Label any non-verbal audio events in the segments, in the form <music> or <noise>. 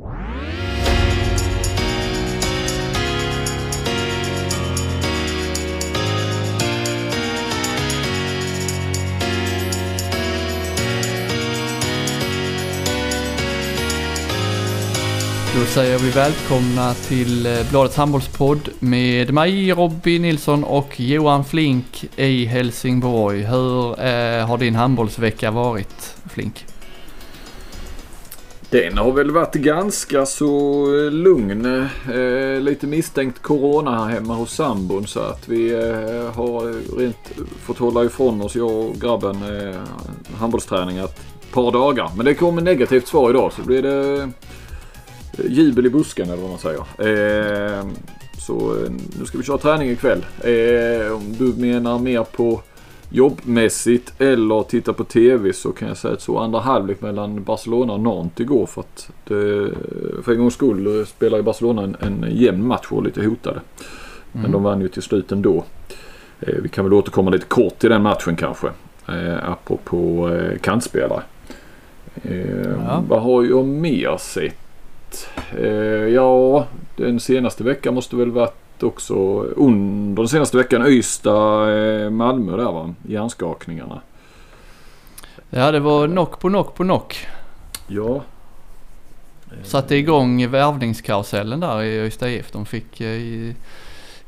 Då säger vi välkomna till eh, Bladets handbollspodd med mig Robin Nilsson och Johan Flink i Helsingborg. Hur eh, har din handbollsvecka varit Flink? Den har väl varit ganska så eh, lugn. Eh, lite misstänkt corona här hemma hos sambon så att vi eh, har rent fått hålla ifrån oss, jag och grabben, eh, handbollsträning ett par dagar. Men det kom ett negativt svar idag så blir det eh, jubel i busken eller vad man säger. Eh, så eh, nu ska vi köra träning ikväll. Eh, om du menar mer på jobbmässigt eller titta på TV så kan jag säga att så andra halvlek mellan Barcelona och Nantes igår för att det, för en gångs skull spelar Barcelona en, en jämn match och lite hotade. Men Mm. de vann ju till slut ändå. Eh, vi kan väl återkomma lite kort till den matchen kanske. Eh, apropå eh, kantspelare. Eh, Ja. Vad har jag mer sett? Eh, ja, den senaste veckan måste väl varit också under den senaste veckan Ystad, eh, Malmö där va? Hjärnskakningarna. Ja, det var knock på knock på knock. Ja. Satte igång värvningskarusellen där i Ystad IF. De fick eh, i-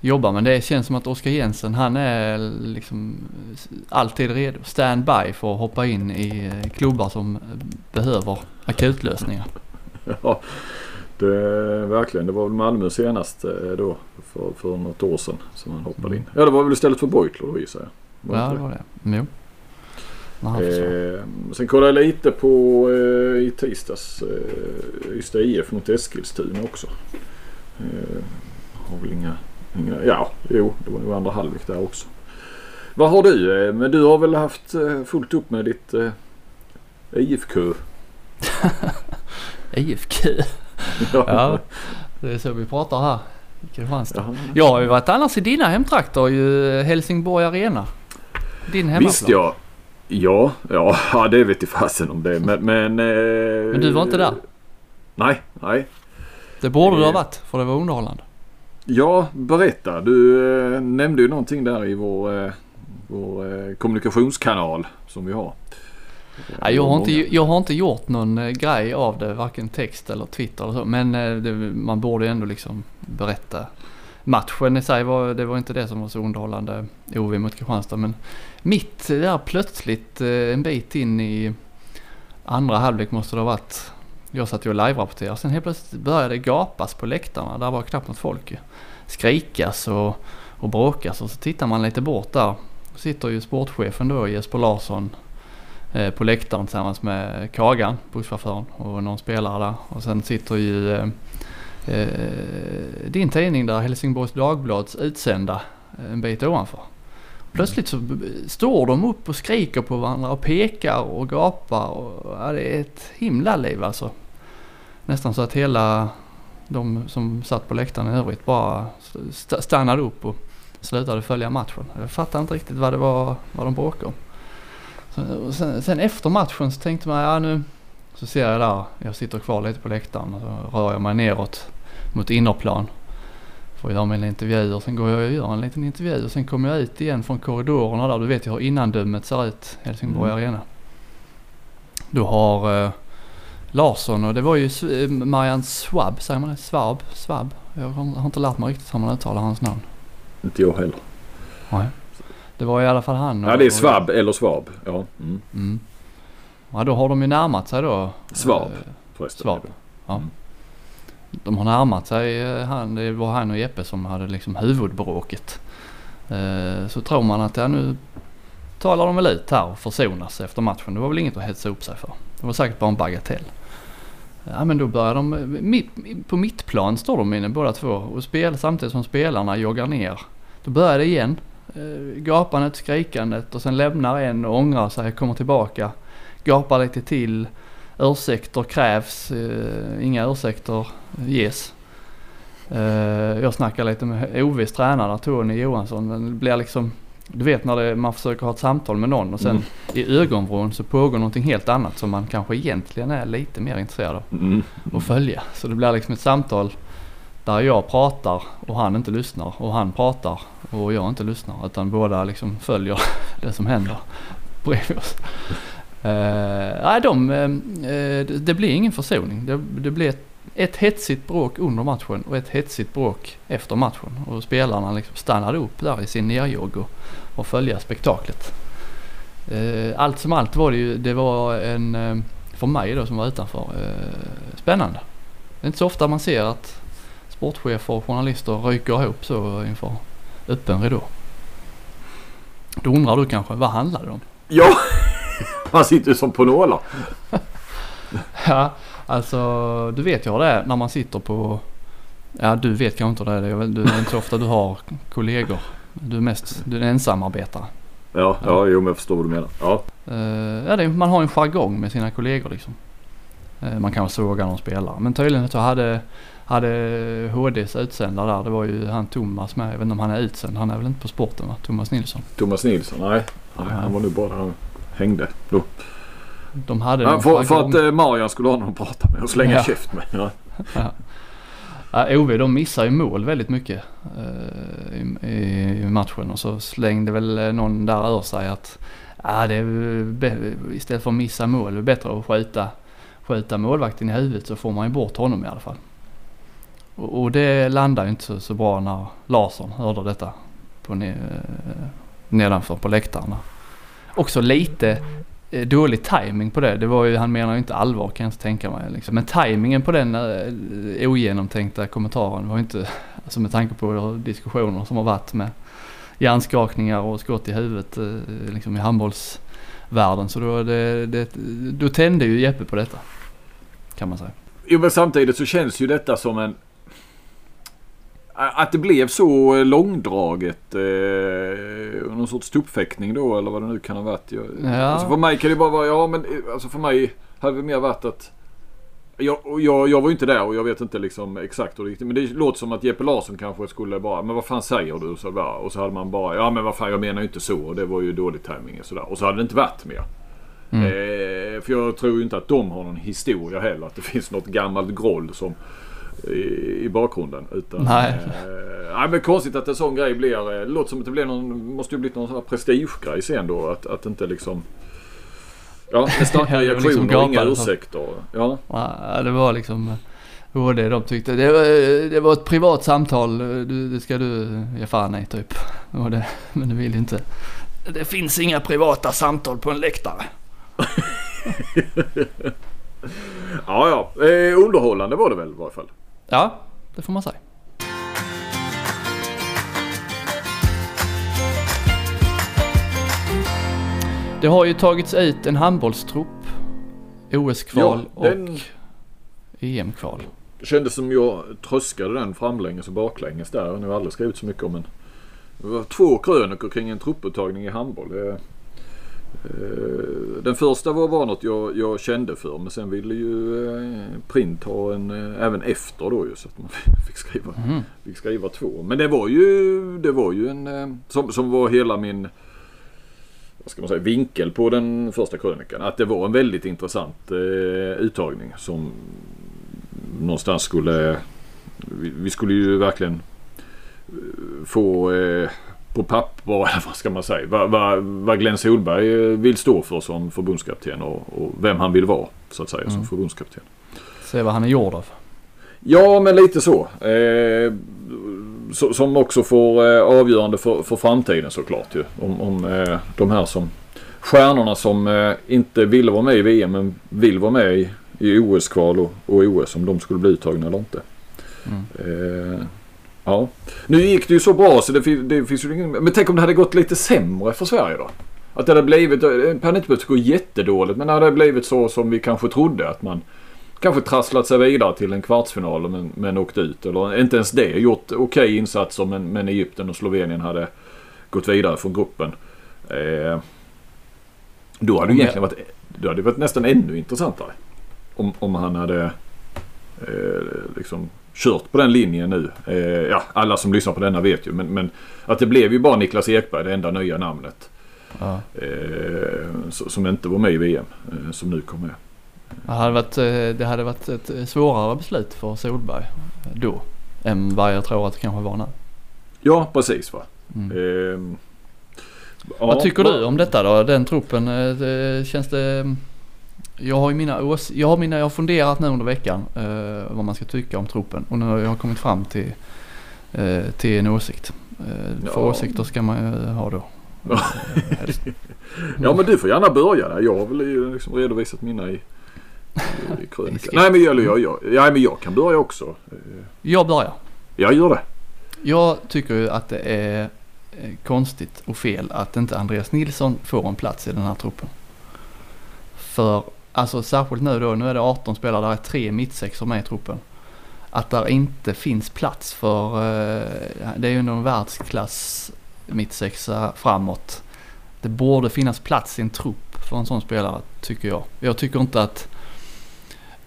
jobba men det känns som att Oskar Jensen han är liksom alltid redo. Standby för att hoppa in i eh, klubbar som behöver akutlösningar. Ja, det, verkligen. Det var väl Malmö senast eh, då för, för något år sedan som han hoppade in. Ja, det var väl istället för Beutler då gissar jag. Var Ja, det var det. Jo. Han försvann. Eh, sen kollade jag lite på eh, i tisdags eh, Ystad IF mot Eskilstuna också. Eh, har väl inga, inga, ja jo det var ju andra halvlek där också. Vad har du? Eh, men du har väl haft eh, fullt upp med ditt eh, IFK? <laughs> IFK. <laughs> Ja, det är så vi pratar här i Kristianstad. Jaha. Jag har ju varit annars i dina hemtrakter ju Helsingborg Arena. Din hemmaplan. Visst ja. Ja, ja, ja det vet i fasen om det. Men, men, eh, Men du var inte där? Nej, nej. Det borde du ha Eh. varit för det var underhållande. Ja, berätta. Du eh, nämnde ju någonting där i vår, eh, vår eh, kommunikationskanal som vi har. Nej, jag, har inte, jag har inte gjort någon eh, grej av det, varken text eller Twitter eller så. Men eh, det, man borde ändå liksom berätta. Matchen i sig var, det var inte det som var så underhållande, OV mot Kristianstad. Men mitt där plötsligt eh, en bit in i andra halvlek måste det ha varit. Jag satt ju och live-rapporterade. Sen helt plötsligt började det gapas på läktarna. Där var knappt något folk. Skrikas och, och bråkas och så tittar man lite bort där. Sitter ju sportchefen då, Jesper Larsson, Eh, på läktaren tillsammans med Kagan, busschauffören och någon spelare där. Och sen sitter ju eh, eh din tidning där, Helsingborgs Dagblads utsända en bit ovanför. Plötsligt så står de upp och skriker på varandra och pekar och gapar. Och, ja, det är ett himla liv alltså. Nästan så att hela de som satt på läktaren i övrigt bara stannade upp och slutade följa matchen. Jag fattar inte riktigt vad det var vad de bråkade om. Och sen, sen efter matchen så tänkte man, ja nu så ser jag där, jag sitter kvar lite på läktaren och så rör jag mig neråt mot innerplan. Får göra mina intervjuer, sen går jag och gör en liten intervju och sen kommer jag ut igen från korridorerna där. Du vet ju hur innandömet ser ut, Helsingborg Mm. Arena. Du har eh, Larsson och det var ju eh, Marianne Swab, säger man det? Svab? Svab? Jag har, har inte lärt mig riktigt hur man uttalar hans namn. Inte jag heller. Nej. Det var i alla fall han. Ja, och- det är Svab eller Svab. Ja, mm. Mm. Ja, då har de ju närmat sig då. Svab. Eh, förresten. Svab. Ja. Mm. De har närmat sig eh, han, det var han och Jeppe som hade liksom huvudbråket. Eh, Så tror man att ja, nu talar de väl ut här och försonas efter matchen. Det var väl inget att hetsa upp sig för. Det var säkert bara en bagatell. Ja men då börjar de, mitt, på mittplan står de inne båda två och spel, samtidigt som spelarna joggar ner. Då börjar det igen. Eh, Gapandet, skrikandet och sen lämnar en och ångrar sig, kommer tillbaka. Gapar lite till. Ursäkter krävs, eh, inga ursäkter ges. Eh, jag snackar lite med OVs tränare Tony Johansson men det blir liksom Du vet när det, man försöker ha ett samtal med någon och sen Mm. i ögonvrån så pågår någonting helt annat som man kanske egentligen är lite mer intresserad av Mm. att följa. Så det blir liksom ett samtal där jag pratar och han inte lyssnar och han pratar och jag inte lyssnar utan båda liksom följer <laughs> det som händer bredvid oss. Eh, nej, de, eh, det, det blir ingen försoning. Det, det blir ett, ett hetsigt bråk under matchen och ett hetsigt bråk efter matchen. Och spelarna liksom stannade upp där i sin nerjogg och, och följa spektaklet. Eh, allt som allt var det ju, det var en, eh, för mig då som var utanför, eh, spännande. Det är inte så ofta man ser att sportchefer och journalister ryker ihop så inför öppen ridå. Då undrar du kanske, vad handlar det om? Ja, <laughs> man sitter ju som på nålar. <laughs> Ja, alltså du vet ju hur det är när man sitter på... Ja, du vet kanske inte det. Det är, väl, det är inte så ofta du har kollegor. Du är mest du är en ensamarbetare. Ja, ja, jo men jag förstår vad du menar. Ja. Uh, ja, det, man har en jargong med sina kollegor liksom. Eh, man kan såga någon spelare. Men tydligen så hade, hade HDs utsändare där, det var ju han Thomas med. Jag vet inte om han är utsänd. Han är väl inte på sporten va? Thomas Nilsson. Thomas Nilsson, nej. nej han var nu bara där hängde. Då. De hade Ja, för, för att eh, Marian skulle ha någon att prata med och slänga Ja. käft med. Ja. <laughs> Ja, OV de missar ju mål väldigt mycket eh, i, i matchen och så slängde väl eh, någon där ur sig att ja, det är istället för att missa mål är det bättre att skjuta, skjuta målvakten i huvudet så får man ju bort honom i alla fall. Och, och det landade ju inte så, så bra när Larsson hörde detta på ne, eh, nedanför på läktarna. Också lite eh, dålig timing på det. Det var ju, han menar ju inte allvar kan jag inte tänka mig. Liksom. Men timingen på den eh, ogenomtänkta kommentaren var ju inte, alltså med tanke på diskussioner som har varit med hjärnskakningar och skott i huvudet eh, liksom i handbollsvärlden. Så då, det, det, då tände ju Jeppe på detta. Kan man säga. Jo men samtidigt så känns ju detta som en... Att det blev så långdraget. Eh, någon sorts tuppfäktning då eller vad det nu kan ha varit. Jag, Ja. alltså för mig kan det bara vara, ja men eh, alltså för mig hade det mer varit att... Jag, och jag, jag var ju inte där och jag vet inte liksom exakt hur det gick. Men det låter som att Jeppe Larsson kanske skulle bara, men vad fan säger du? Så bara, och så hade man bara, ja men vad fan jag menar ju inte så. Och det var ju dålig timing och sådär. Och så hade det inte varit mer. Mm. Eh, för jag tror ju inte att de har någon historia heller. Att det <laughs> finns något gammalt groll som i, i bakgrunden. Utan, Nej. Eh, nej men konstigt att en sån grej blir. Eh, det låter som att det blir någon, måste ju blivit någon sån här prestigegrej sen då. Att, att inte liksom. Ja, <laughs> det var reaktioner liksom och inga ursäkter. Ja. Ja, det var liksom eh, HD de tyckte det var, det var ett privat samtal. Du, det ska du ge fan i typ. Och det, <laughs> men det vill inte. Det finns inga privata samtal på en läktare. <laughs> Ja, ja. Eh, underhållande var det väl i varje fall. Ja, det får man säga. Det har ju tagits ut en handbollstrupp. OS-kval Ja, den- och EM-kval. Det kändes som jag tröskade den framlänges och baklänges där. Nu har jag aldrig skrivit så mycket om en... Det var två krönikor kring en trupputtagning i handboll. Det, den första var, var något jag, jag kände för men sen ville ju eh, Print ha en eh, även efter då ju så att man <laughs> fick skriva, Mhm. fick skriva två. Men det var ju, det var ju en... eh, Som, som var hela min vad ska man säga, vinkel på den första krönikan. Att det var en väldigt intressant eh, uttagning som någonstans skulle... Vi, vi skulle ju verkligen eh, få eh, på papper, <laughs> eller vad ska man säga, vad, vad, vad Glenn Solberg eh, vill stå för som förbundskapten och, och vem han vill vara så att säga som Mm. förbundskapten. Se vad han är gjord av. Ja, men lite så. Eh, som också får eh, avgörande för, för framtiden såklart ju. Om, om eh, de här som stjärnorna som eh, inte ville vara med i VM men vill vara med i, i OS-kval och, och OS om de skulle bli uttagna eller inte. Mm. Ja. Nu gick det ju så bra så det, fin- det finns ju ingen... Men tänk om det hade gått lite sämre för Sverige då? Att det hade blivit... Det hade inte behövt gå jättedåligt men det hade blivit så som vi kanske trodde att man kanske trasslat sig vidare till en kvartsfinal men, men åkt ut. Eller inte ens det. Gjort okej insatser men, men Egypten och Slovenien hade gått vidare från gruppen. Eh, då hade det egentligen varit, då hade varit nästan ännu intressantare. Om, om han hade eh, liksom kört på den linjen nu. Eh, ja, alla som lyssnar på denna vet ju. Men, men att det blev ju bara Niklas Ekberg, det enda nya namnet. Ja. Eh, som inte var med i VM, eh, som nu kom med. Det hade, varit, eh, det hade varit ett svårare beslut för Solberg då än vad jag tror att det kanske var nu. Ja, precis va. Mm. Eh, ja, vad tycker du om detta då? Den truppen, det, känns det... Jag har ju mina ås jag har mina, jag har funderat nu under veckan eh, vad man ska tycka om truppen och nu har jag kommit fram till, eh, till en åsikt. Eh, för åsikter ska man ju ha då. <laughs> ja men du får gärna börja där. Jag har väl liksom redovisat mina i, i <laughs> krönikan. Nej men jag, jag, jag, ja, men jag kan börja också. Jag börjar. Jag gör det. Jag tycker ju att det är eh, konstigt och fel att inte Andreas Nilsson får en plats i den här truppen. För alltså särskilt nu då, nu är det 18 spelare, där är tre mittsexor med i truppen. Att där inte finns plats för, eh, det är ju någon världsklass mittsexa framåt. Det borde finnas plats i en trupp för en sån spelare tycker jag. Jag tycker inte att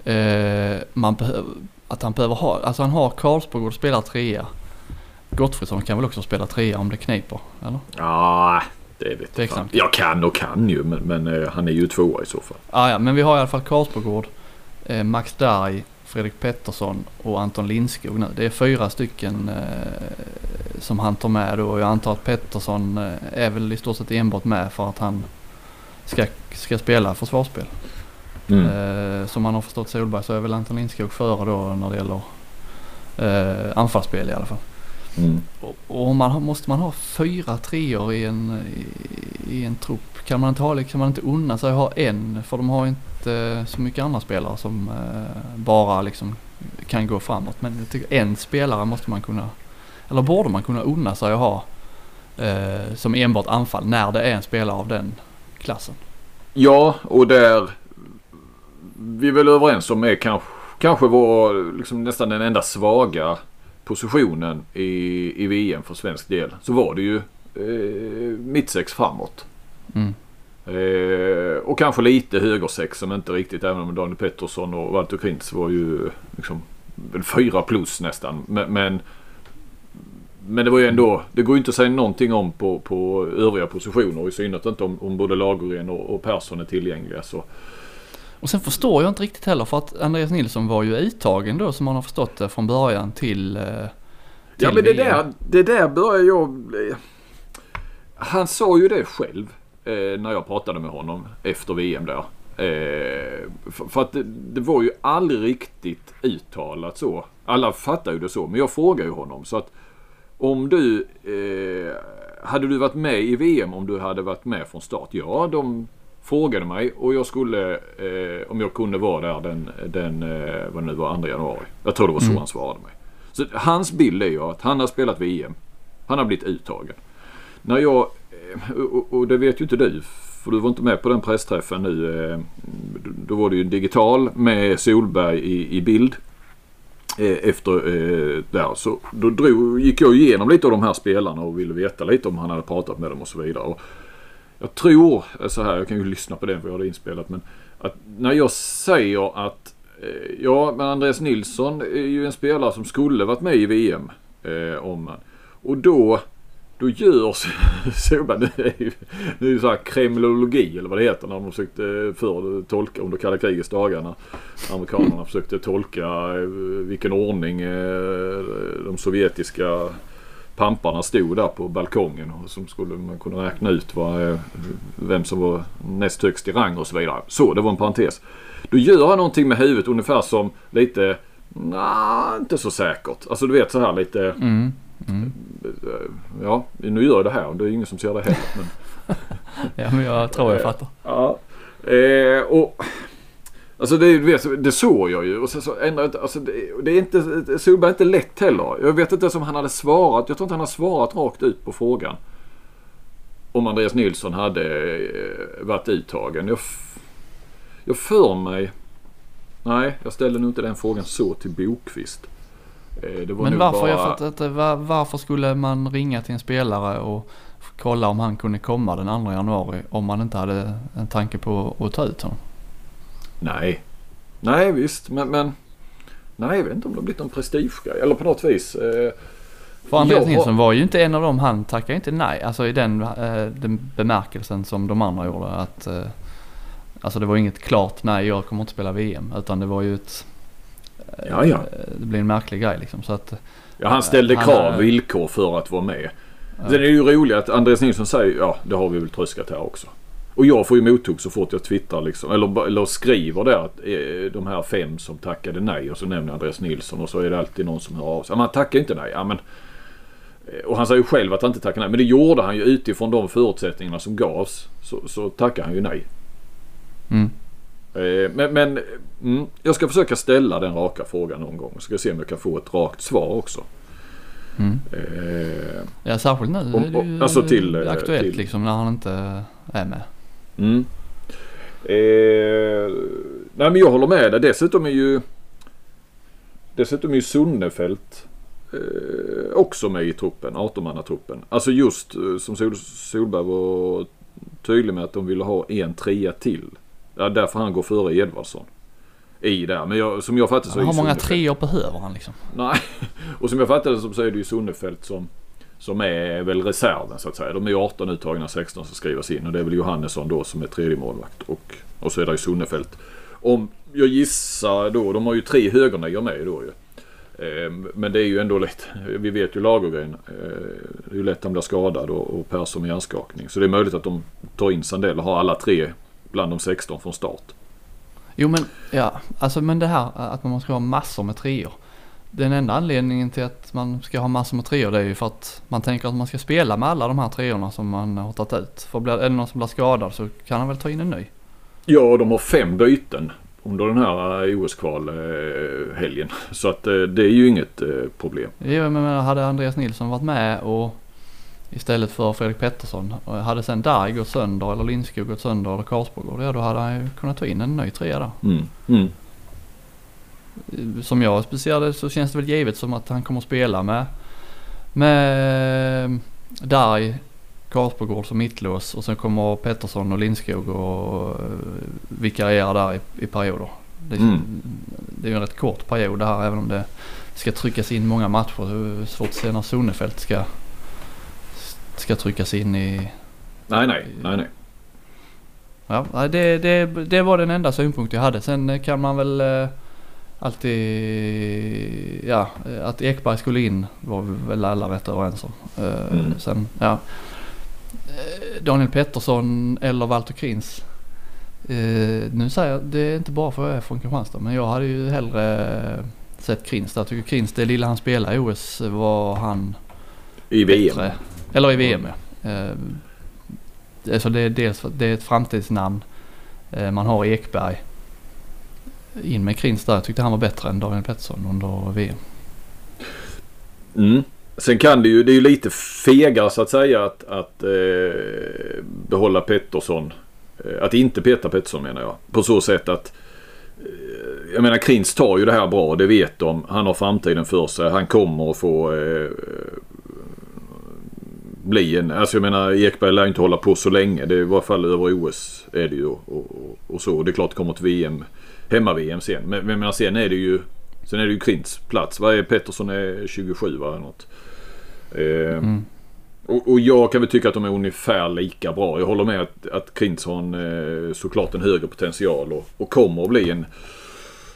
eh, man behöver, att han behöver ha, alltså han har Karlsborg och spelar trea. Gottfridsson kan väl också spela trea om det kniper, eller? Ja, det vet jag fan. Jag kan och kan ju, men, men uh, han är ju tvåa i så fall. Ah, ja, men vi har i alla fall Karlsborgård, eh, Max Darg, Fredrik Pettersson och Anton Lindskog nu. Det är fyra stycken eh, som han tar med då. Jag antar att Pettersson eh, är väl i stort sett enbart med för att han ska, ska spela försvarsspel. Mm. Eh, som man har förstått Solberg så är väl Anton Lindskog före då när det gäller eh, anfallsspel i alla fall. Mm. Och, och man, måste man ha fyra treor i en, i, i, en trupp? Kan man inte ha liksom, man inte unna sig att ha en? För de har inte så mycket andra spelare som eh, bara liksom kan gå framåt. Men jag tycker en spelare måste man kunna, eller borde man kunna unna sig att ha eh, som enbart anfall när det är en spelare av den klassen. Ja, och där vi är väl överens om är kanske, kanske var liksom nästan den enda svaga positionen i, i VM för svensk del. Så var det ju eh, mittsex framåt. Mm. Eh, och kanske lite högersex som inte riktigt, även om Daniel Pettersson och Walter Krintz var ju liksom fyra plus nästan. Men, men, men, det var ju ändå, det går ju inte att säga någonting om på, på övriga positioner. I synnerhet inte om, om både Lagergren och, och Persson är tillgängliga. Så, och sen förstår jag inte riktigt heller för att Andreas Nilsson var ju uttagen då som man har förstått det från början till, eh, till Ja men det där, det där börjar jag... Han sa ju det själv eh, när jag pratade med honom efter VM där. Eh, för, för, att det, det, var ju aldrig riktigt uttalat så. Alla fattar ju det så. Men jag frågar ju honom. Så att om du... Eh, hade du varit med i VM om du hade varit med från start? Ja, de frågade mig och jag skulle, eh, om jag kunde vara där den, den eh, vad det nu var, 2 januari. Jag tror det var så mm. han svarade mig. Så hans bild är ju att han har spelat VM. Han har blivit uttagen. När jag, eh, och, och det vet ju inte du, för du var inte med på den pressträffen nu. Eh, då var det ju digital med Solberg i, i bild. Eh, efter eh, där så då drog, gick jag igenom lite av de här spelarna och ville veta lite om han hade pratat med dem och så vidare. Och jag tror eh, så här, jag kan ju lyssna på det för jag har det inspelat. Men att när jag säger att eh, ja, men Andreas Nilsson är ju en spelare som skulle varit med i VM. Eh, om Och då, då gör Solberg, <laughs> nu är ju, nu är det så här kremlologi eller vad det heter när de försökte eh, för tolka under kalla krigets dagar. När amerikanerna försökte tolka vilken ordning de sovjetiska pamparna stod där på balkongen och som skulle man kunna räkna ut vad, eh, vem som var näst högst i rang och så vidare. Så, det var en parentes. Då gör han någonting med huvudet ungefär som lite, nej, inte så säkert. Alltså du vet så här lite, mm. Mm. ja, nu gör jag det här. Det är ingen som ser det heller. Men... <laughs> ja, men jag tror jag fattar. Ja. Eh, och Alltså det, vet, det såg jag ju och sen så ändrade alltså det, det är inte, Solberg är inte lätt heller. Jag vet inte ens om han hade svarat. Jag tror inte han har svarat rakt ut på frågan. Om Andreas Nilsson hade eh, varit uttagen. Jag, jag för mig. Nej, jag ställde nog inte den frågan så till Bokvist. Eh, Men varför? Bara... Jag fattar inte. Var, varför skulle man ringa till en spelare och kolla om han kunde komma den 2 januari om man inte hade en tanke på att ta ut honom? Nej. Nej visst men, men Nej, jag vet inte om det har blivit någon prestigegrej. Eller på något vis. Eh, För Andreas Nilsson var ju inte en av dem, han tackade inte nej. Alltså i den, eh, den bemärkelsen som de andra gjorde. Att, eh, alltså det var inget klart nej, jag kommer inte spela VM. Utan det var ju ett... eh, Ja, ja. Det blir en märklig grej liksom. Så att, ja, han ställde Han krav, är- villkor för att vara med. Ja. Sen är det ju roligt att Andreas Nilsson säger ja, det har vi väl tröskat här också. Och jag får ju mothugg så fort jag twittrar liksom, eller, eller skriver där att eh, de här fem som tackade nej och så nämner Andreas Nilsson och så är det alltid någon som hör av sig. Han tackar inte nej. Ja, men, eh, och han säger ju själv att han inte tackar nej. Men det gjorde han ju utifrån de förutsättningarna som gavs. Så, så tackar han ju nej. mm. Eh, Men, men mm, jag ska försöka ställa den raka frågan någon gång. Ska se om jag kan få ett rakt svar också. Mm. Eh, Ja särskilt nu Om- är det ju alltså till, aktuellt till- liksom när han inte är med. Mm. Eh, nej men jag håller med dig. Dessutom är ju Dessutom är ju Sunnefelt eh, också med i truppen, 18-mannatruppen. Alltså just eh, som Sol, Solberg var tydlig med att de ville ha en trea till. Ja, därför han går före Edvardsson. I där. Men jag, som jag fattar så är Hur många treor behöver han liksom? Nej, <laughs> och som jag så så är det ju Sunnefelt som, som är väl reserven så att säga. De är ju 18 uttagna, 16 som skrivas in och det är väl Johannesson då som är tredje målvakt och, och så är det ju Sunnefelt. Om jag gissar då, de har ju tre högernior med då ju. Ehm, men det är ju ändå lätt. Vi vet ju Lagergren. Eh, det är ju lätt att han blir skadad och, och Persson med hjärnskakning. Så det är möjligt att de tar in Sandell och har alla tre bland de 16 från start. Jo men, ja, alltså men det här att man måste ha massor med treor. Den enda anledningen till att man ska ha massor med treor det är ju för att man tänker att man ska spela med alla de här treorna som man har tagit ut. För blir, det någon som blir skadad så kan han väl ta in en ny. Ja, och de har fem byten under den här eh, OS-kvalhelgen. <laughs> Så att eh, det är ju inget eh, problem. Jo men hade Andreas Nilsson varit med och istället för Fredrik Pettersson. Hade sen Darg gått sönder eller Lindskog gått sönder eller Karlsborg ja då hade han ju kunnat ta in en ny trea där. Mm. Mm. Som jag ser det så känns det väl givet som att han kommer att spela med, med Darg, Karlsborgård som mittlås och sen kommer Pettersson och Lindskog och eh, vikariera där i, i perioder. Det, Mm. det är ju en rätt kort period det här även om det ska tryckas in många matcher. Det är svårt att se när Sonnefelt ska, ska tryckas in i... Nej, nej, nej, nej. Ja, det, det, det var den enda synpunkt jag hade. Sen eh, kan man väl eh, alltid... Ja, att Ekberg skulle in var väl alla rätt överens om. Eh, Mm. Sen, ja. Eh, Daniel Pettersson eller Walter Krins. Eh, nu säger jag, det är inte bara för att jag är från Kristianstad men jag hade ju hellre sett Krins där. Jag tycker Krins, det lilla han spelade i OS var han I VM. bättre. Eller i VM ja. Eh, alltså det är dels det är ett framtidsnamn. Man har Ekberg. In med Krins där. Jag tyckte han var bättre än Daniel Pettersson under VM. Mm. Sen kan det ju, det är ju lite fegare så att säga att, att eh, behålla Pettersson. Eh, att inte peta Pettersson menar jag. På så sätt att eh, jag menar Krins tar ju det här bra, det vet de. Han har framtiden för sig. Han kommer att få eh, bli en... Alltså jag menar Ekberg lär inte hålla på så länge. Det är i varje fall över OS är det ju och, och, och så. Det är klart det kommer ett VM, hemma-VM sen. Men, men sen är det ju Sen är det ju Krins plats. Vad är Pettersson är 27 va? Något. Eh, Mm. och, och jag kan väl tycka att de är ungefär lika bra. Jag håller med att, att Krins har en, eh, såklart en högre potential och, och kommer att bli en,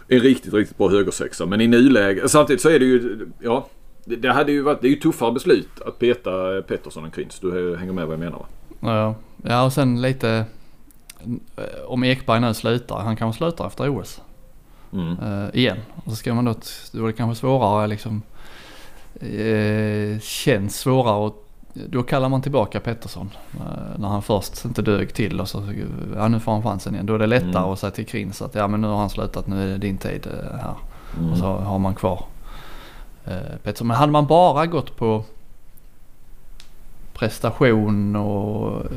en riktigt, riktigt bra högersexa. Men i nuläge, samtidigt så är det ju, ja. Det, det hade ju varit, det är ju tuffare beslut att peta Pettersson än Krins. Du hänger med vad jag menar va? Ja, ja och sen lite eh, om Ekberg nu slutar. Han kanske slutar efter OS. Mm. eh, igen. Och så ska man då, då är det kanske svårare liksom. Eh, känns svårare och då kallar man tillbaka Pettersson. Eh, när han först inte dög till och så, ja nu får han chansen igen. Då är det lättare Mm. att säga till Krins att ja men nu har han slutat, nu är det din tid eh, här. Mm. Och så har man kvar eh, Pettersson. Men hade man bara gått på prestation och eh,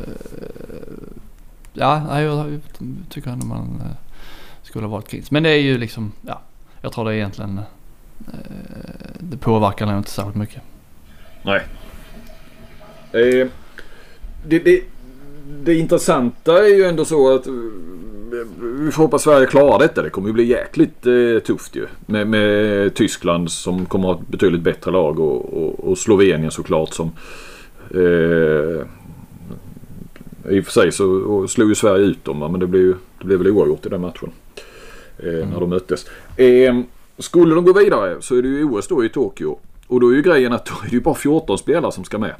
ja, jag tycker ändå man eh, skulle ha valt Krins. Men det är ju liksom, ja, jag tror det är egentligen eh, det påverkar nog inte särskilt mycket. Nej. Eh, det, det, det intressanta är ju ändå så att eh, vi får hoppas Sverige klarar detta. Det kommer ju bli jäkligt eh, tufft ju. Med, med, Tyskland som kommer att ha ett betydligt bättre lag och, och, och Slovenien såklart som eh, i och för sig så slog ju Sverige ut dem men det blev, ju, det blev väl oavgjort i den matchen. Eh, mm. När de möttes. Eh, skulle de gå vidare så är det ju OS då i Tokyo. Och då är ju grejen att då är det ju bara 14 spelare som ska med.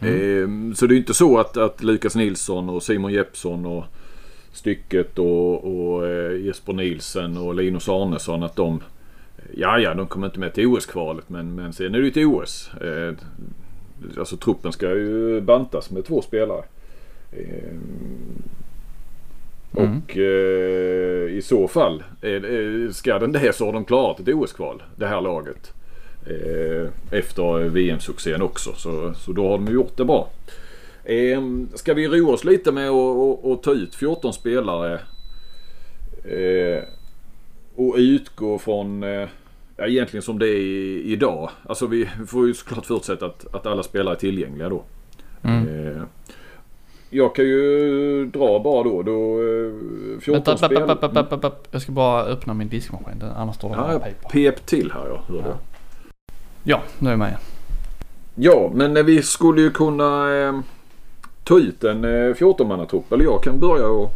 Mm. Eh, så det är ju inte så att, att Lukas Nilsson och Simon Jeppsson och Stycket och, och eh, Jesper Nilsen och Linus Arnesson att de Ja, ja, de kommer inte med till OS-kvalet men, men sen är det ju till OS. Alltså truppen ska ju bantas med två spelare. Eh, Mm. Och eh, i så fall, eh, ska den det så har de klarat ett OS-kval, det här laget. Eh, efter VM-succén också. Så, så då har de gjort det bra. Eh, ska vi roa oss lite med att ta ut 14 spelare eh, och utgå från eh, ja, egentligen som det är idag. Alltså vi får ju såklart förutsätta att, att alla spelare är tillgängliga då. Mm. Eh, jag kan ju dra bara då. då 14 Vänta, spel... Bap, bap, bap, jag ska bara öppna min diskmaskin. Annars står det ja, paper. Pep till här ja. Hör ja. ja, nu är jag med. Ja, men vi skulle ju kunna eh, ta ut en eh, 14-mannatrupp. Eller jag kan börja och,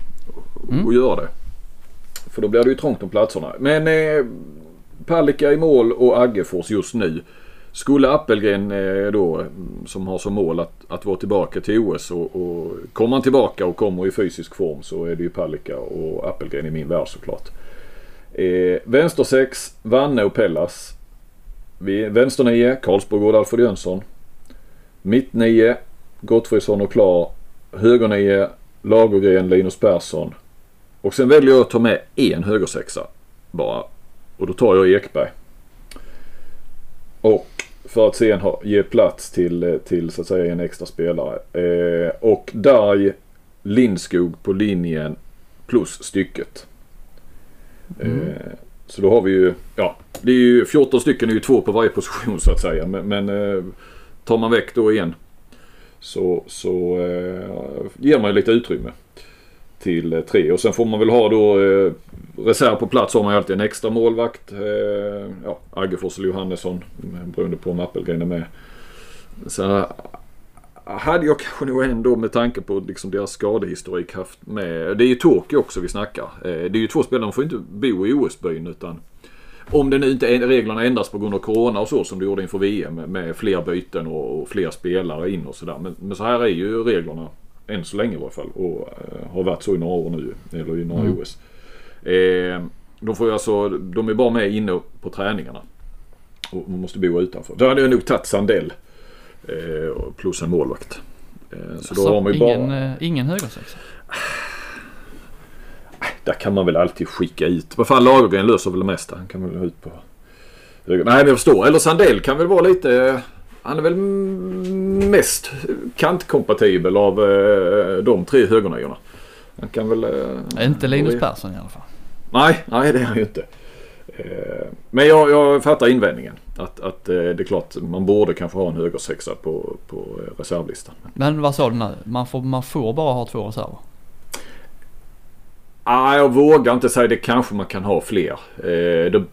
och, mm. och, göra det. För då blir det ju trångt om platserna. Men eh, Palicka i mål och Aggefors just nu. Skulle Appelgren eh, då som har som mål att, att vara tillbaka till OS och, och kommer han tillbaka och kommer i fysisk form så är det ju Palicka och Appelgren i min värld såklart. Eh, vänster 6, Vanne och Pellas. Vänster 9, Karlsborg Alfred Jönsson. Mitt 9, Gottfridsson och Klar. Höger 9, Lagergren, Linus Persson. Och sen väljer jag att ta med en högersexa bara. Och då tar jag Ekberg. Och för att sen ha, ge plats till, eh, till så att säga en extra spelare. Eh, och Darj, Lindskog på linjen plus stycket. Mm. Eh, så då har vi ju, ja, det är ju 14 stycken är ju två på varje position så att säga. Men, men eh, tar man väck då en så, så eh, ger man ju lite utrymme till eh, tre. Och sen får man väl ha då eh, reserv på plats har man ju alltid en extra målvakt. Eh, ja, Aggefors eller Johannesson beroende på om Appelgren är med. Så hade jag kanske nog ändå med tanke på liksom deras skadehistorik haft med. Det är ju Tokyo också vi snackar. Det är ju två spelare, de får inte bo i OS-byn utan om det nu inte är, reglerna ändras på grund av Corona och så som det gjorde inför VM med fler byten och, och fler spelare in och sådär. Men, men så här är ju reglerna än så länge i alla fall. Och uh, har varit så i några år nu. Eller i några mm. OS. Eh, de får ju alltså, de är bara med inne på träningarna. Och man måste bo utanför. Då hade jag nog tagit Sandell. Eh, plus en målvakt. Eh, så alltså, då har man ju ingen, bara... Eh, ingen högersexa? Där kan man väl alltid skicka ut. Vad fan Lagergren löser väl det mesta. Han kan väl ut på. Nej men jag förstår. Eller Sandell kan väl vara lite... Han är väl mest kantkompatibel av eh, de tre högerniorna. Han kan väl... Eh, inte Linus Persson i alla fall. Nej, nej det är han ju inte. Eh, men jag, jag fattar invändningen. Att, att det är klart man borde kanske ha en högersexa på, på reservlistan. Men vad sa du nu? Man får, man får bara ha två reserver? Ah, jag vågar inte säga det. Kanske man kan ha fler. Eh, det,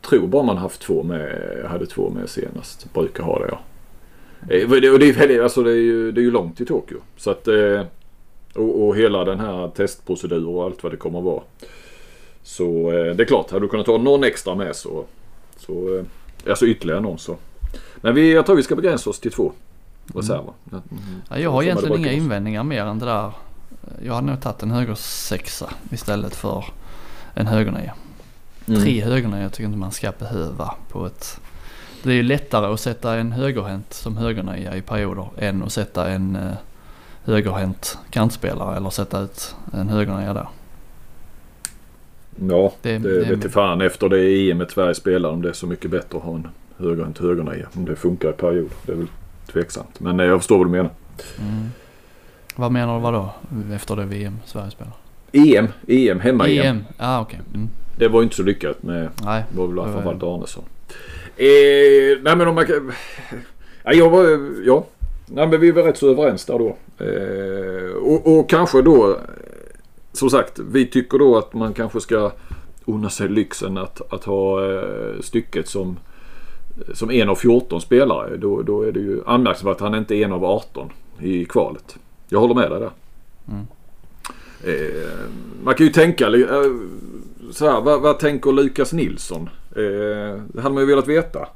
tror bara man haft två med. hade två med senast. Brukar ha det ja. Eh, och det, är, alltså det, är ju, det är ju långt till Tokyo. Så att, eh, och, och hela den här testprocedur och allt vad det kommer att vara. Så eh, det är klart, hade du kunnat ta någon extra med så, så alltså ytterligare någon så. Men vi, jag tror vi ska begränsa oss till två reserver. Mm. Ja, jag har egentligen inga invändningar mer än det där. Jag hade nog tagit en höger sexa istället för en högernia. Mm. Tre högernior tycker inte man ska behöva på ett det är ju lättare att sätta en högerhänt som högernia i perioder än att sätta en eh, högerhänt kantspelare eller sätta ut en högernia där. Ja, det, det, det vete fan efter det EM Sverige spelar om det är så mycket bättre att ha en högerhänt högernia. Om det funkar i period. Det är väl tveksamt. Men eh, jag förstår vad du menar. Mm. Vad menar du vadå? Efter det VM Sverige spelar? EM, EM, hemma-EM. EM, ah. Okay. Mm. Det var ju inte så lyckat med, Nej, det var väl framförallt Arnesson. Eh, nej men om man kan... Ja, jag var, ja. Nej men vi var rätt så överens där då. Eh, och, och, kanske då som sagt, vi tycker då att man kanske ska unna sig lyxen att, att ha eh, stycket som, som en av 14 spelare. Då, då är det ju anmärkningsvärt att han inte är en av 18 i kvalet. Jag håller med dig där. Mm. Eh, man kan ju tänka eh, så här, vad, vad tänker Lukas Nilsson? Eh, det hade man ju velat veta.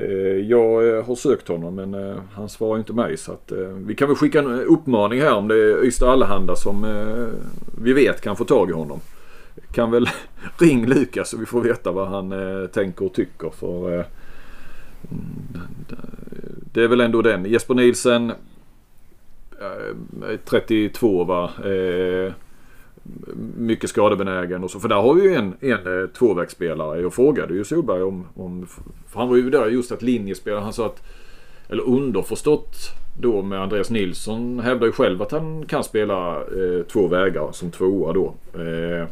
Eh, jag eh, har sökt honom men eh, han svarar inte mig så att vi kan väl skicka en uppmaning här om det är Ystad Allehanda som vi vet kan få tag i honom. Kan väl <laughs> ring Lukas så vi får veta vad han tänker och tycker för mm, det är väl ändå den. Jesper Nielsen 32 va mycket skadebenägen och så. För där har vi ju en, en eh, tvåvägsspelare. Jag frågade ju Solberg om, om för han var ju där just att linjespelare. Han sa att, eller underförstått då med Andreas Nilsson hävdar ju själv att han kan spela eh, två vägar som tvåa då. Eh,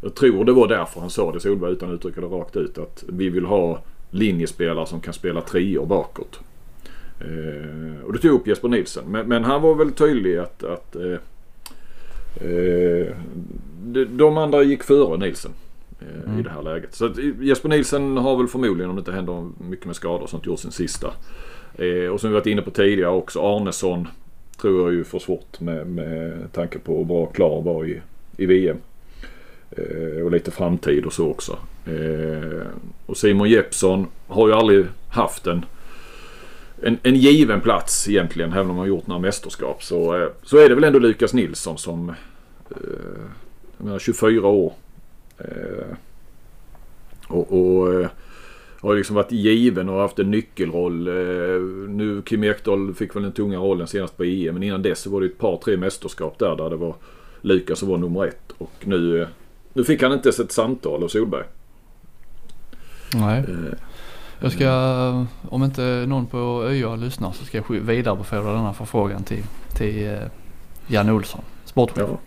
jag tror det var därför han sa det Solberg utan att uttrycka det rakt ut. Att vi vill ha linjespelare som kan spela treor bakåt. Eh, och det tog upp Jesper Nilsson. Men, men, han var väl tydlig att, att Eh, de andra gick före Nielsen eh, mm. i det här läget. Så att Jesper Nielsen har väl förmodligen, om det inte händer mycket med skador och sånt, gjort sin sista. Eh, och som vi varit inne på tidigare också, Arnesson tror jag ju får svårt med, med tanke på hur bra klar var i, i VM. och lite framtid och så också. och Simon Jeppsson har ju aldrig haft en en, en given plats egentligen, även om man gjort några mästerskap. Så, eh, så är det väl ändå Lukas Nilsson som, eh, jag menar 24 år. Eh, och, och eh, har liksom varit given och haft en nyckelroll. Eh, nu Kim Ekdahl fick väl den tunga rollen senast på EM. Men innan dess så var det ett par, tre mästerskap där, där det var Lukas som var nummer ett. Och nu, eh, nu fick han inte ens ett samtal av Solberg. Nej. Jag ska, om inte någon på ÖA lyssnar så ska jag vidarebefordra denna förfrågan till, till eh, Jan Olsson, sportchef. Ja.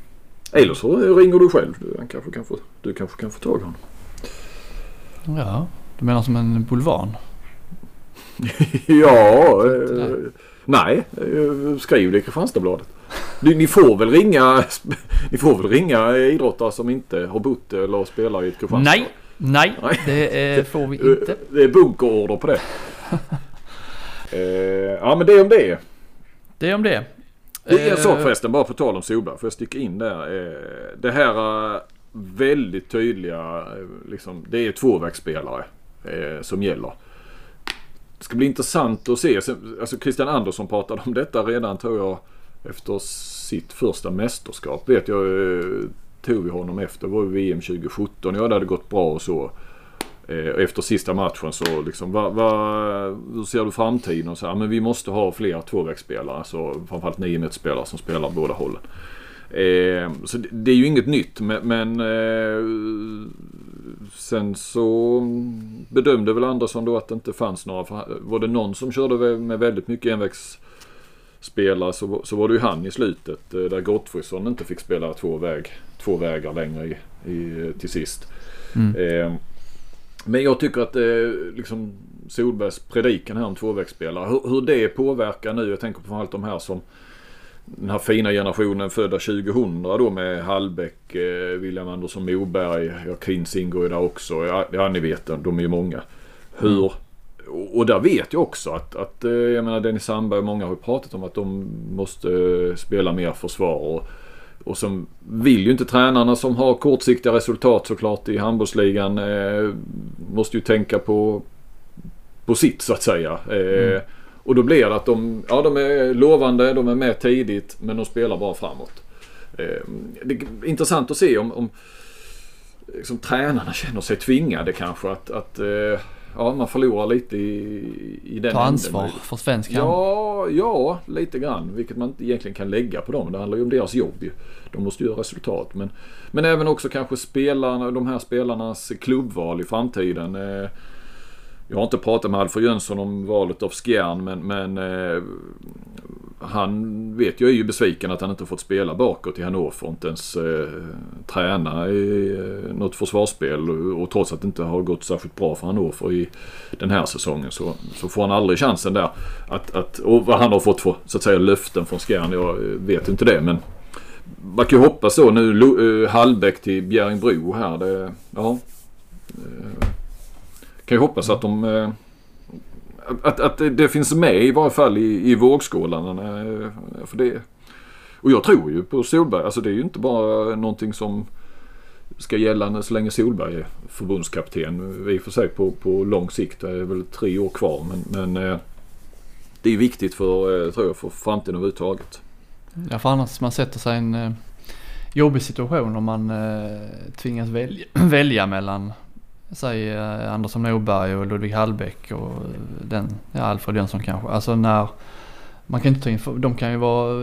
Eller så ringer du själv. Du kanske kan få, du kanske kan få tag i honom. Ja, du menar som en bulvan? <laughs> ja, eh, nej. Eh, skriv det i Kristianstadsbladet. Ni får väl ringa <laughs> Ni får väl ringa idrottare som inte har bott eller spelar i ett Kristianstad? Nej, Nej, Nej. det får vi inte. Det är bunkerorder på det. <laughs> eh, ja men det om det. Det om det. Det är en sak eh, förresten, bara på tal om Solberg. Får jag sticka in där? Eh, det här eh, väldigt tydliga, liksom, det är tvåvägsspelare som gäller. Det ska bli intressant att se. Alltså Christian Andersson pratade om detta redan tror jag efter sitt första mästerskap. Vet jag tog vi honom efter. Det var VM 2017. Ja, det hade gått bra och så. Eh, efter sista matchen så liksom, va, va, hur ser du framtiden? Och så här, men vi måste ha fler tvåvägsspelare. Alltså framförallt niometerspelare som spelar båda hållen. Eh, så det, det, är ju inget nytt men, men eh, sen så bedömde väl Andersson då att det inte fanns några. Var det någon som körde med väldigt mycket envägsspelare så, så var det ju han i slutet. Eh, där Gottfridsson inte fick spela tvåväg två vägar längre i, i, till sist. Mm. Eh, men jag tycker att eh, liksom Solbergs predikan här om tvåvägsspelare, hur, hur det påverkar nu. Jag tänker på allt de här som den här fina generationen födda 2000 då med Hallbäck, eh, William Andersson Moberg, ja Krins ingår ju där också. Ja, ja ni vet, de är ju många. Hur, och där vet jag också att, att eh, jag menar Dennis Sandberg och många har ju pratat om att de måste eh, spela mer försvar. Och, och som vill ju inte tränarna som har kortsiktiga resultat såklart i handbollsligan. Eh, måste ju tänka på, på sitt så att säga. Eh, mm. Och då blir det att de, ja, de är lovande, de är med tidigt men de spelar bara framåt. Eh, det är intressant att se om, om liksom, tränarna känner sig tvingade kanske att, att eh, ja, man förlorar lite i, i den Ta ansvar änden. för svensk ja, ja, lite grann. Vilket man inte egentligen kan lägga på dem. Det handlar ju om deras jobb ju. De måste göra resultat. Men, men även också kanske spelarna, de här spelarnas klubbval i framtiden. Eh, jag har inte pratat med Alfred Jönsson om valet av Skjern men, men eh, han vet jag är ju besviken att han inte fått spela bakåt i Hannover och inte ens eh, träna i eh, något försvarsspel. Och, och trots att det inte har gått särskilt bra för Hannover i den här säsongen så, så får han aldrig chansen där. Att, att, och vad han har fått för så att säga löften från Skjern, jag vet inte det men man kan ju hoppas då nu uh, Hallbäck till Bjärringbro här. Det, ja. Eh, kan ju hoppas att de eh, att, att det, finns med i varje fall i, i vågskålarna. För det, och jag tror ju på Solberg. Alltså det är ju inte bara någonting som ska gälla så länge Solberg är förbundskapten. I och för sig på, på lång sikt. Det är väl tre år kvar. Men, men eh, det är viktigt för, eh, tror jag, för framtiden överhuvudtaget. Ja, för annars man sätter sig i en eh, jobbig situation om man tvingas välja, <clears throat> välja mellan säg eh, Andersson Norberg och Ludvig Hallbäck och den, ja, Alfred Jönsson kanske. Alltså när man kan inte ta in, de kan ju vara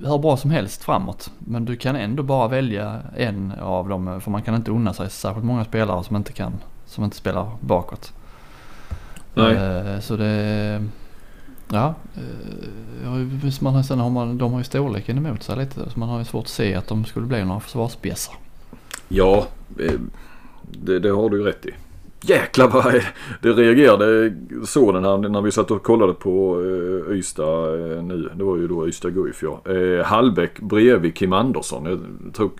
hur bra som helst framåt. Men du kan ändå bara välja en av dem för man kan inte unna sig särskilt många spelare som inte kan, som inte spelar bakåt. Nej. Så det Ja, eh, man har, sen har man, de har ju storleken emot sig lite så man har ju svårt att se att de skulle bli några försvarsbjässar. Ja, eh, det, det, har du ju rätt i. Jäklar vad det reagerade så den här när vi satt och kollade på eh, Ystad eh, nu. Det var ju då Ystad Guif ja. Eh, Hallbäck bredvid Kim Andersson. Jag tror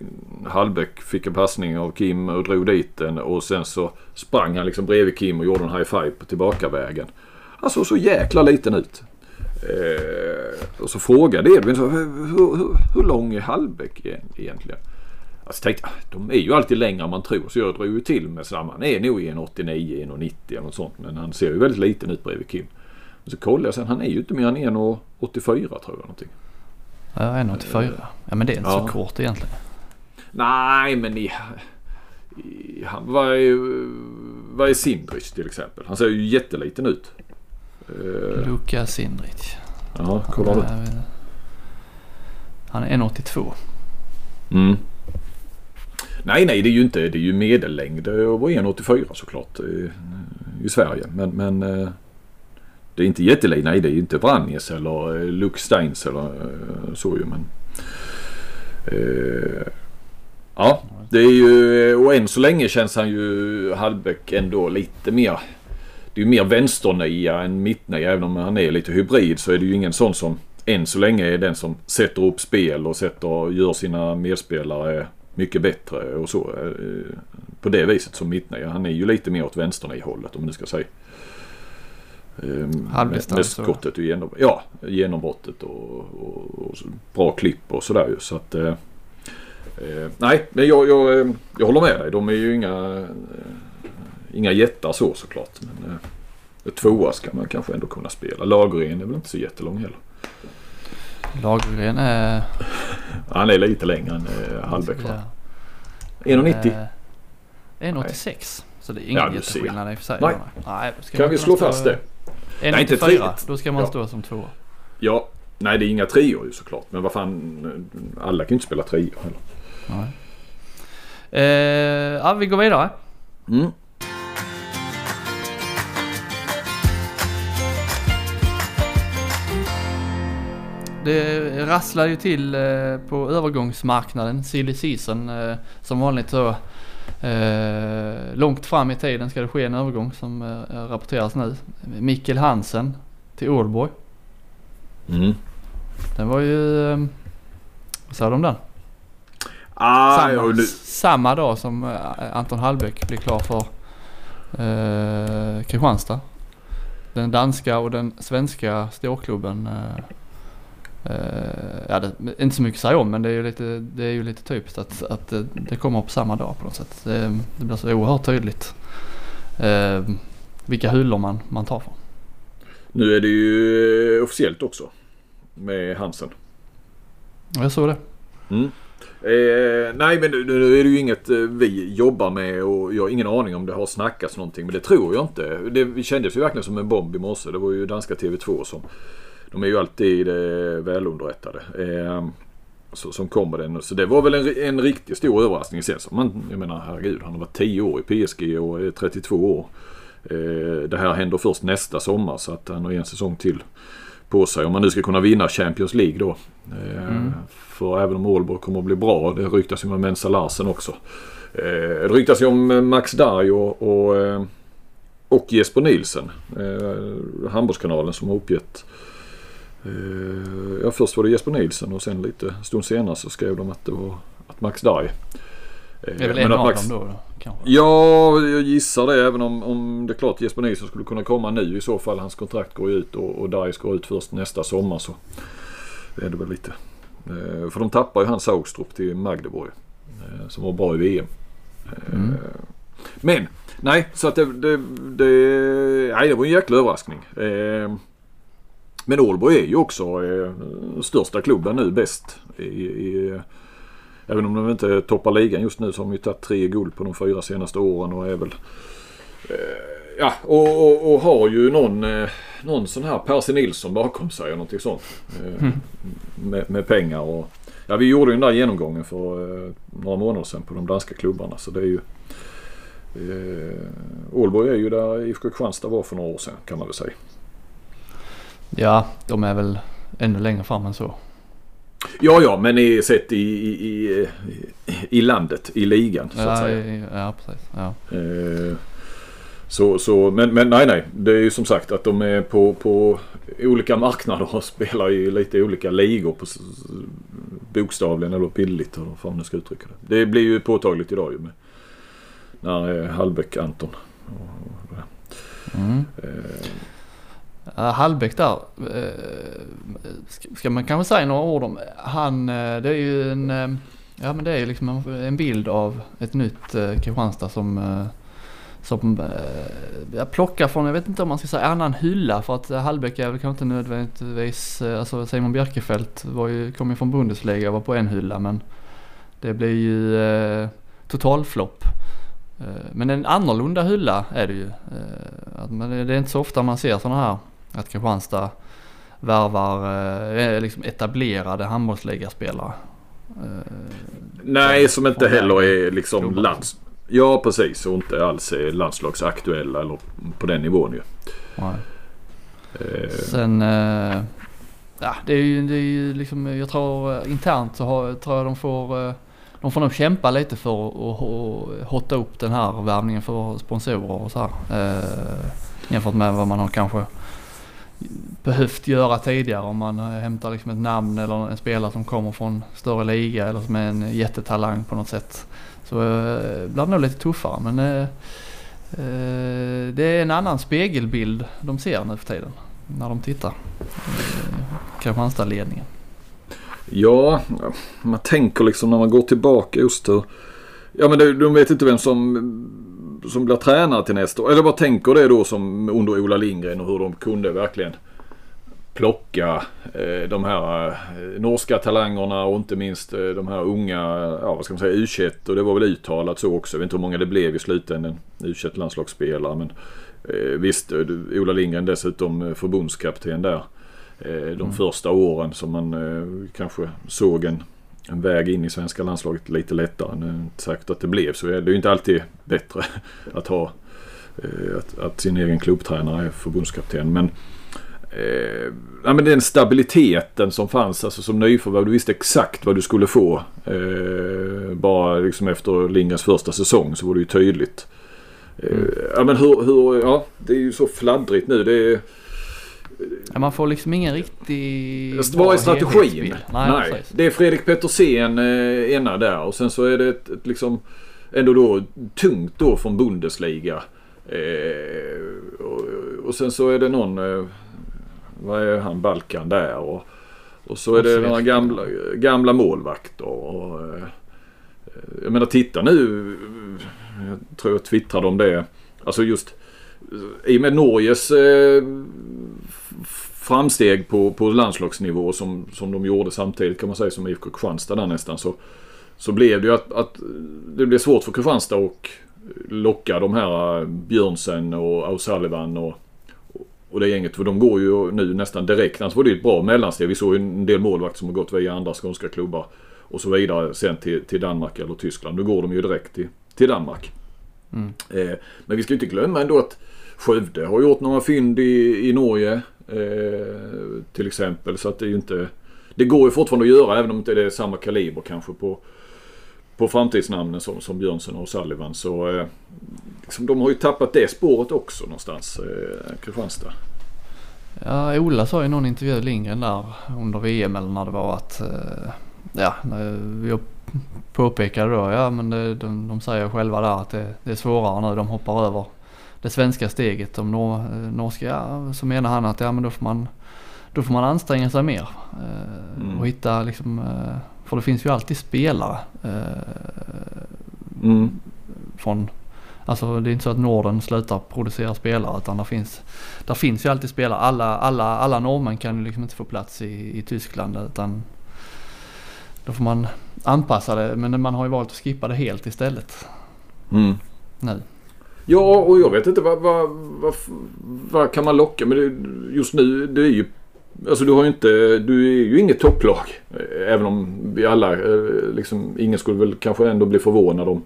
Hallbäck fick en passning av Kim och drog dit den och sen så sprang han liksom bredvid Kim och gjorde en high five på tillbakavägen. Han såg så jäkla liten ut. Eh, och så frågade Edvin hur, hur, hur lång är Hallbäck egentligen? Alltså tänkte de är ju alltid längre än man tror så jag drog ju till med samma. Han är nog 1,89, 1,90 eller något sånt. Men han ser ju väldigt liten ut bredvid Kim. Och så kollade jag sen, han är ju inte mer än 1,84 tror jag någonting. Ja, 1,84. Ja men det är inte ja. så kort egentligen. Nej men i, i, han, vad är, vad är Sindrich till exempel? Han ser ju jätteliten ut. Uh, Luka Sindrich. Ja, kolla du. Han är 1,82. Mm. Nej, nej, det är ju inte. Det är ju medellängd och 1,84 såklart i, i Sverige. Men, men eh, det är inte jättelänge. Nej, det är ju inte Vranjes eller eh, Luke Steins eller så ju. Men, eh, ja, det är ju och än så länge känns han ju Hallbäck ändå lite mer det är ju mer vänsternia än mittnia. Även om han är lite hybrid så är det ju ingen sån som än så länge är den som sätter upp spel och sätter, gör sina medspelare mycket bättre och så. Eh, på det viset som mittnia. Han är ju lite mer åt vänsternia-hållet om man nu ska säga. Ehm, Halvdistans? skottet och genom, ja, genombrottet och, och, och, bra klipp och sådär ju. Så att, eh, eh, nej, men jag, jag, jag håller med dig. De är ju inga Inga jättar så såklart. Men eh, tvåa ska man kanske ändå kunna spela. Lagergren är väl inte så jättelång heller. Lagergren är... Han är lite längre än eh, Hallbäck va? 1,90? Eh, 1,86. Så det är ingen ja, jätteskillnad i och för sig. Nej. Nej kan vi slå fast det? 1,94. Då ska man ja. stå som tvåa. Ja. Nej det är inga treor ju såklart. Men vad fan. Alla kan ju inte spela treor heller. Nej. Eh, ja vi går vidare. Mm. Det rasslar ju till eh, på övergångsmarknaden, silly season. Eh, som vanligt så eh, långt fram i tiden ska det ske en övergång som rapporteras nu. Mikkel Hansen till Ålborg. Mm. Den var ju, vad sa du om den? Ah, samma, ja, samma dag som Anton Hallbäck blir klar för eh, Kristianstad. Den danska och den svenska storklubben eh, ja, det inte så mycket att säga om men det är ju lite, det är ju lite typiskt att, att det, det kommer på samma dag på något sätt. Det, det blir så oerhört tydligt uh, vilka hyllor man, man tar från. Nu är det ju officiellt också med Hansen. Jag såg det. Mm. Eh, nej men nu, nu, är det ju inget eh, vi jobbar med och jag har ingen aning om det har snackats någonting men det tror jag inte. Det kändes ju verkligen som en bomb i morse. Det var ju danska TV2 som de är ju alltid eh, välunderrättade. Eh, så, som kommer den. Så det var väl en, en riktigt stor överraskning. Sen så man, jag menar herregud, han har varit 10 år i PSG och är 32 år. Eh, det här händer först nästa sommar så att han har en säsong till på sig. Om man nu ska kunna vinna Champions League då. Eh, mm. För även om Ålborg kommer att bli bra. Det ryktas ju om Mensa Larsen också. Eh, det ryktas ju om Max Darj och, och, eh, och Jesper Nielsen. Eh, Handbollskanalen som har uppgett Eh, ja, först var det Jesper Nilsson och sen lite stund senare så skrev de att det var att Max Dye. Det är väl en av Max... dem då? Kanske. Ja, jag gissar det. Även om, om det är klart Jesper Nilsson skulle kunna komma nu i så fall. Hans kontrakt går ut och, och Dice går ut först nästa sommar så är det väl lite. Eh, för de tappar ju han Saugstrup till Magdeborg. Eh, som var bra i VM. Mm. Men nej, så att det, det, det, nej, det var en jäkla överraskning. Men Ålborg är ju också största klubben nu bäst i, i Även om de inte toppar ligan just nu så har de ju tagit tre guld på de fyra senaste åren och är väl eh, Ja och, och, och, har ju någon, eh, någon sån här Percy Nilsson bakom sig och någonting sånt. Eh, mm. med, med, pengar och Ja vi gjorde ju den där genomgången för eh, några månader sedan på de danska klubbarna så det är ju Ålborg är ju där IFK Kristianstad var för några år sedan kan man väl säga. Ja de är väl ännu längre fram än så. Ja, ja, men i, sett i, i, i, landet, i ligan så ja, att säga. Ja, precis. Ja. Eh, så, så, men, men nej, nej. Det är ju som sagt att de är på, på olika marknader och <laughs> spelar i lite olika ligor. På, bokstavligen eller bildligt eller vad man ska uttrycka det. Det blir ju påtagligt idag ju med när eh, Hallbäck Anton. Mm. Eh, Eh, Hallbäck där, eh, ska man kanske säga några ord om. Han, eh, det är ju en, ja men det är liksom en bild av ett nytt Kristianstad som som jag plockar från, jag vet inte om man ska säga annan hylla för att Hallbäck är väl kanske inte nödvändigtvis, alltså Simon Bjerkefelt var ju, kom ju från Bundesliga och var på en hylla men det blir ju eh, totalflopp. men en annorlunda hylla är det ju. Det är inte så ofta man ser sådana här att Kristianstad värvar eh, liksom etablerade handbollsligaspelare. Eh, Nej, som inte heller är liksom lands... Ja, precis. Och inte alls är landslagsaktuella eller på den nivån ju. Nej. Eh. Sen... Eh, ja, det är ju, det är ju liksom, jag tror eh, internt så har, tror jag de får... De får nog kämpa lite för att hotta upp den här värvningen för sponsorer och så här. Eh, jämfört med vad man har kanske behövt göra tidigare om man eh, hämtar liksom ett namn eller en spelare som kommer från större liga eller som är en jättetalang på något sätt. Så eh, blir det nog lite tuffare men eh, eh, det är en annan spegelbild de ser nu för tiden när de tittar. Eh, Kristianstad-ledningen. Ja, man tänker liksom när man går tillbaka just hur Ja men de vet inte vem som som blir tränare till nästa år. Eller vad tänker det då som under Ola Lindgren och hur de kunde verkligen plocka eh, de här eh, norska talangerna och inte minst eh, de här unga, ja vad ska man säga, U21 och det var väl uttalat så också. Jag vet inte hur många det blev i slutändan, U21 landslagsspelare. Men eh, visst, eh, Ola Lindgren dessutom eh, förbundskapten där. de mm. första åren som man kanske såg en en väg in i svenska landslaget lite lättare. Nu är inte säkert att det blev så. Det är ju inte alltid bättre <laughs> att ha eh, att, att, sin egen klubbtränare är förbundskapten. Men, eh, ja, men den stabiliteten som fanns alltså som nyförvärv. Du visste exakt vad du skulle få. Eh, bara liksom efter Lindgrens första säsong så var det ju tydligt. Eh, mm. Ja men hur, hur, ja det är ju så fladdrigt nu. Det är, Ja, man får liksom ingen riktig... Vad är strategin? Nej, Nej. Det är Fredrik Petersen eh, ena där och sen så är det ett, ett liksom ändå då tungt då från Bundesliga. Eh, och, och, sen så är det någon, eh, vad är han, Balkan där och, och så är det några gamla, gamla målvakter. Och, eh, jag menar titta nu, jag tror jag twittrade om det. Alltså just i och med Norges eh, framsteg på, på landslagsnivå som, som de gjorde samtidigt kan man säga som IFK Kristianstad där nästan. Så, så blev det ju att, att det blev svårt för Kristianstad att locka de här Björnsen och O'Sullivan och, och det gänget. För de går ju nu nästan direkt. Annars var det ett bra mellansteg. Vi såg ju en del målvakter som har gått via andra skånska klubbar och så vidare sen till, till Danmark eller Tyskland. Nu går de ju direkt till, till Danmark. Mm. Eh, men vi ska inte glömma ändå att Skövde har gjort några fynd i, i Norge. Eh, till exempel. Så att det är ju inte... Det går ju fortfarande att göra även om det inte är samma kaliber kanske på, på framtidsnamnen som, som Björnsen och Sullivan. Så eh, liksom, de har ju tappat det spåret också någonstans, eh, Kristianstad. Ja, Ola sa i någon intervju Lindgren där under VM eller när det var att eh, ja, eh, jag påpekade då, ja men det, de, de säger själva där att det, det, är svårare nu. De hoppar över det svenska steget. Om nor, norska, ja, så menar han att ja men då får man, då får man anstränga sig mer. Eh, mm. Och hitta liksom, eh, för det finns ju alltid spelare. Mm. Från Alltså det är inte så att Norden slutar producera spelare utan det finns, där finns ju alltid spelare. Alla, alla, alla norrmän kan ju liksom inte få plats i, i Tyskland utan då får man anpassa det. Men man har ju valt att skippa det helt istället. Mm. Nu. Ja och jag vet inte vad, vad, vad, vad kan man locka med det just nu. Det är ju Alltså du har ju inte, du är ju inget topplag. Även om vi alla, eh, liksom, ingen skulle väl kanske ändå bli förvånad om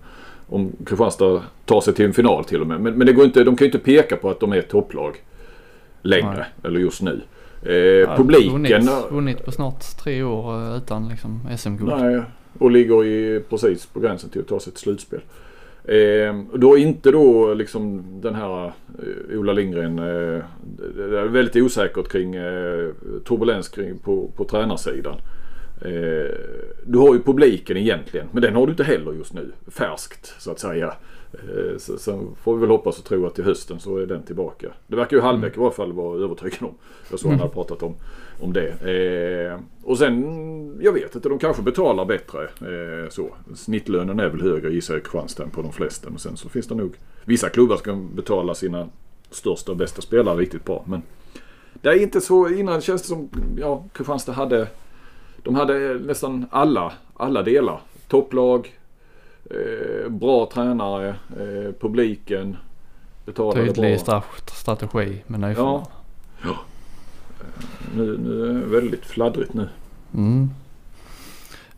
om Kristianstad tar sig till en final till och med. Men, men det går inte, de kan ju inte peka på att de är ett topplag längre. Nej. Eller just nu. Eh, ja, publiken... Vunnit, vunnit på snart tre år eh, utan liksom SM-guld. Nej, och ligger i, precis på gränsen till att ta sig till slutspel. Eh, då inte då liksom den här eh, Ola Lindgren. Eh, det är väldigt osäkert kring eh, turbulens kring, på, på tränarsidan. Eh, du har ju publiken egentligen, men den har du inte heller just nu. Färskt så att säga. Eh, så, sen får vi väl hoppas och tro att till hösten så är den tillbaka. Det verkar ju Hallbäck i varje fall vara övertygad om. Jag såg mm. han hade pratat om, om det. Eh, och sen, jag vet inte, de kanske betalar bättre. Eh, så. Snittlönen är väl högre gissar jag i Kristianstad än på de flesta. Men sen så finns det nog vissa klubbar som kan betala sina största och bästa spelare riktigt bra. Men det är inte så, innan känns det som, ja Kristianstad hade de hade nästan alla, alla delar. Topplag, eh, bra tränare, eh, publiken. Tydlig bra. strategi med nyförvärv. Ja. ja. Nu, nu är det väldigt fladdrigt nu. Mm.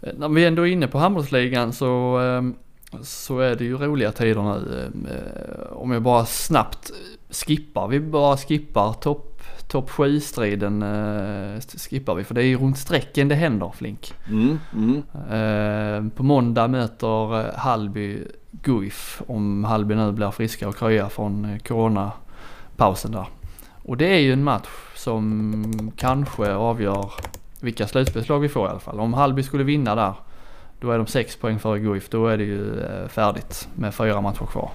När vi ändå är inne på handbollsligan så, ehm, så är det ju roliga tider nu. Eh, om jag bara snabbt skippar, vi bara skippar topp topp 7-striden eh, skippar vi för det är ju runt strecken det händer Flink. Mm, mm. Eh, på måndag möter eh, Halby Guif om Halby nu blir friska och krya från eh, coronapausen där. Och det är ju en match som kanske avgör vilka slutspelslag vi får i alla fall. Om Halby skulle vinna där då är de 6 poäng före Guif. Då är det ju eh, färdigt med fyra matcher kvar.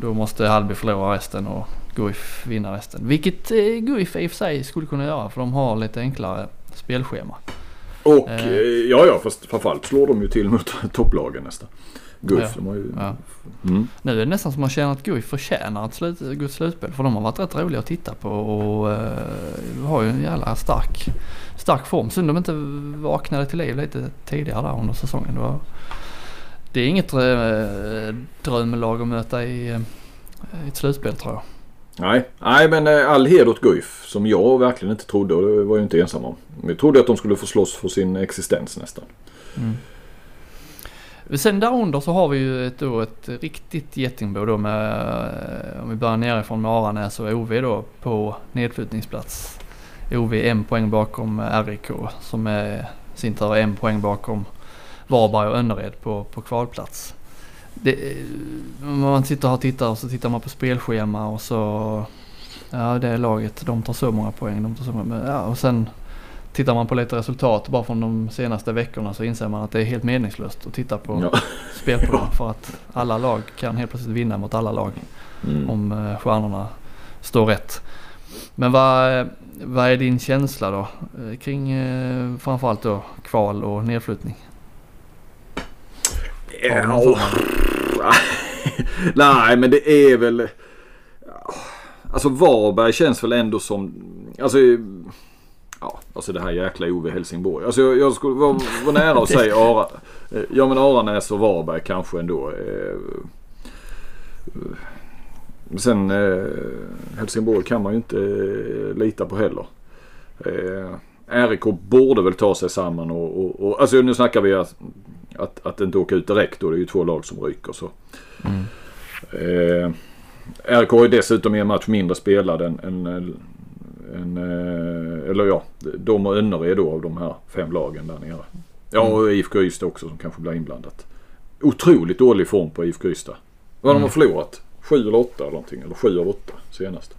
Då måste Halby förlora resten och Guif vinna resten. Vilket eh, Guif i och för sig skulle kunna göra för de har lite enklare spelschema. Och eh, eh ja, ja, fast framförallt slår de ju till mot <laughs> topplagen nästan. Guif, ja, de har ju... Ja. Mm. Nu är det nästan som man känner att Guif förtjänar ett slut, ett slutspel. För de har varit rätt roliga att titta på och uh, har ju en jävla stark, stark form. Synd de inte vaknade till liv lite tidigare där under säsongen. Det, var, det är inget uh, drömlag att möta i, i ett slutspel tror jag. Nej, nej men eh, all heder åt Guif som jag verkligen inte trodde och det var jag inte ensam om. Jag trodde att de skulle få slåss för sin existens nästan. Mm. Sen där under så har vi ju ett, då, ett riktigt getingbo då med, eh, om vi börjar nerifrån med Aranäs och OV då på nedflyttningsplats. OV en poäng bakom eh, RIK som är sin tur en poäng bakom Varberg och Önnered på, på kvalplats det, man sitter här och tittar och så tittar man på spelschema och så Ja det är laget, de tar så många poäng, de tar så många, ja, och sen tittar man på lite resultat bara från de senaste veckorna så inser man att det är helt meningslöst att titta på ja. <laughs> spelprogram för att alla lag kan helt plötsligt vinna mot alla lag mm. om eh, stjärnorna står rätt. Men vad, vad är din känsla då eh, kring eh, framförallt då kval och nedflyttning? Ja. <laughs> Nej men det är väl... Alltså Varberg känns väl ändå som... Alltså... Ja, alltså det här jäkla Ove Helsingborg. Alltså jag, jag skulle vara, vara nära att säga Ara, ja men Aranäs och Varberg kanske ändå. Eh, sen eh, Helsingborg kan man ju inte eh, lita på heller. Eh, RIK borde väl ta sig samman och, och, och alltså nu snackar vi att, att, inte åka ut direkt då. Det är ju två lag som ryker så. Mm. Eh, RIK har ju dessutom en match mindre spelad än, än, än eh, eller ja, de och Önnered då av de här fem lagen där nere. Ja och mm. IFK Ystad också som kanske blir inblandat. Otroligt dålig form på IFK Ystad. Vad mm. de har förlorat? Sju eller åtta eller någonting. Eller sju av åtta senast.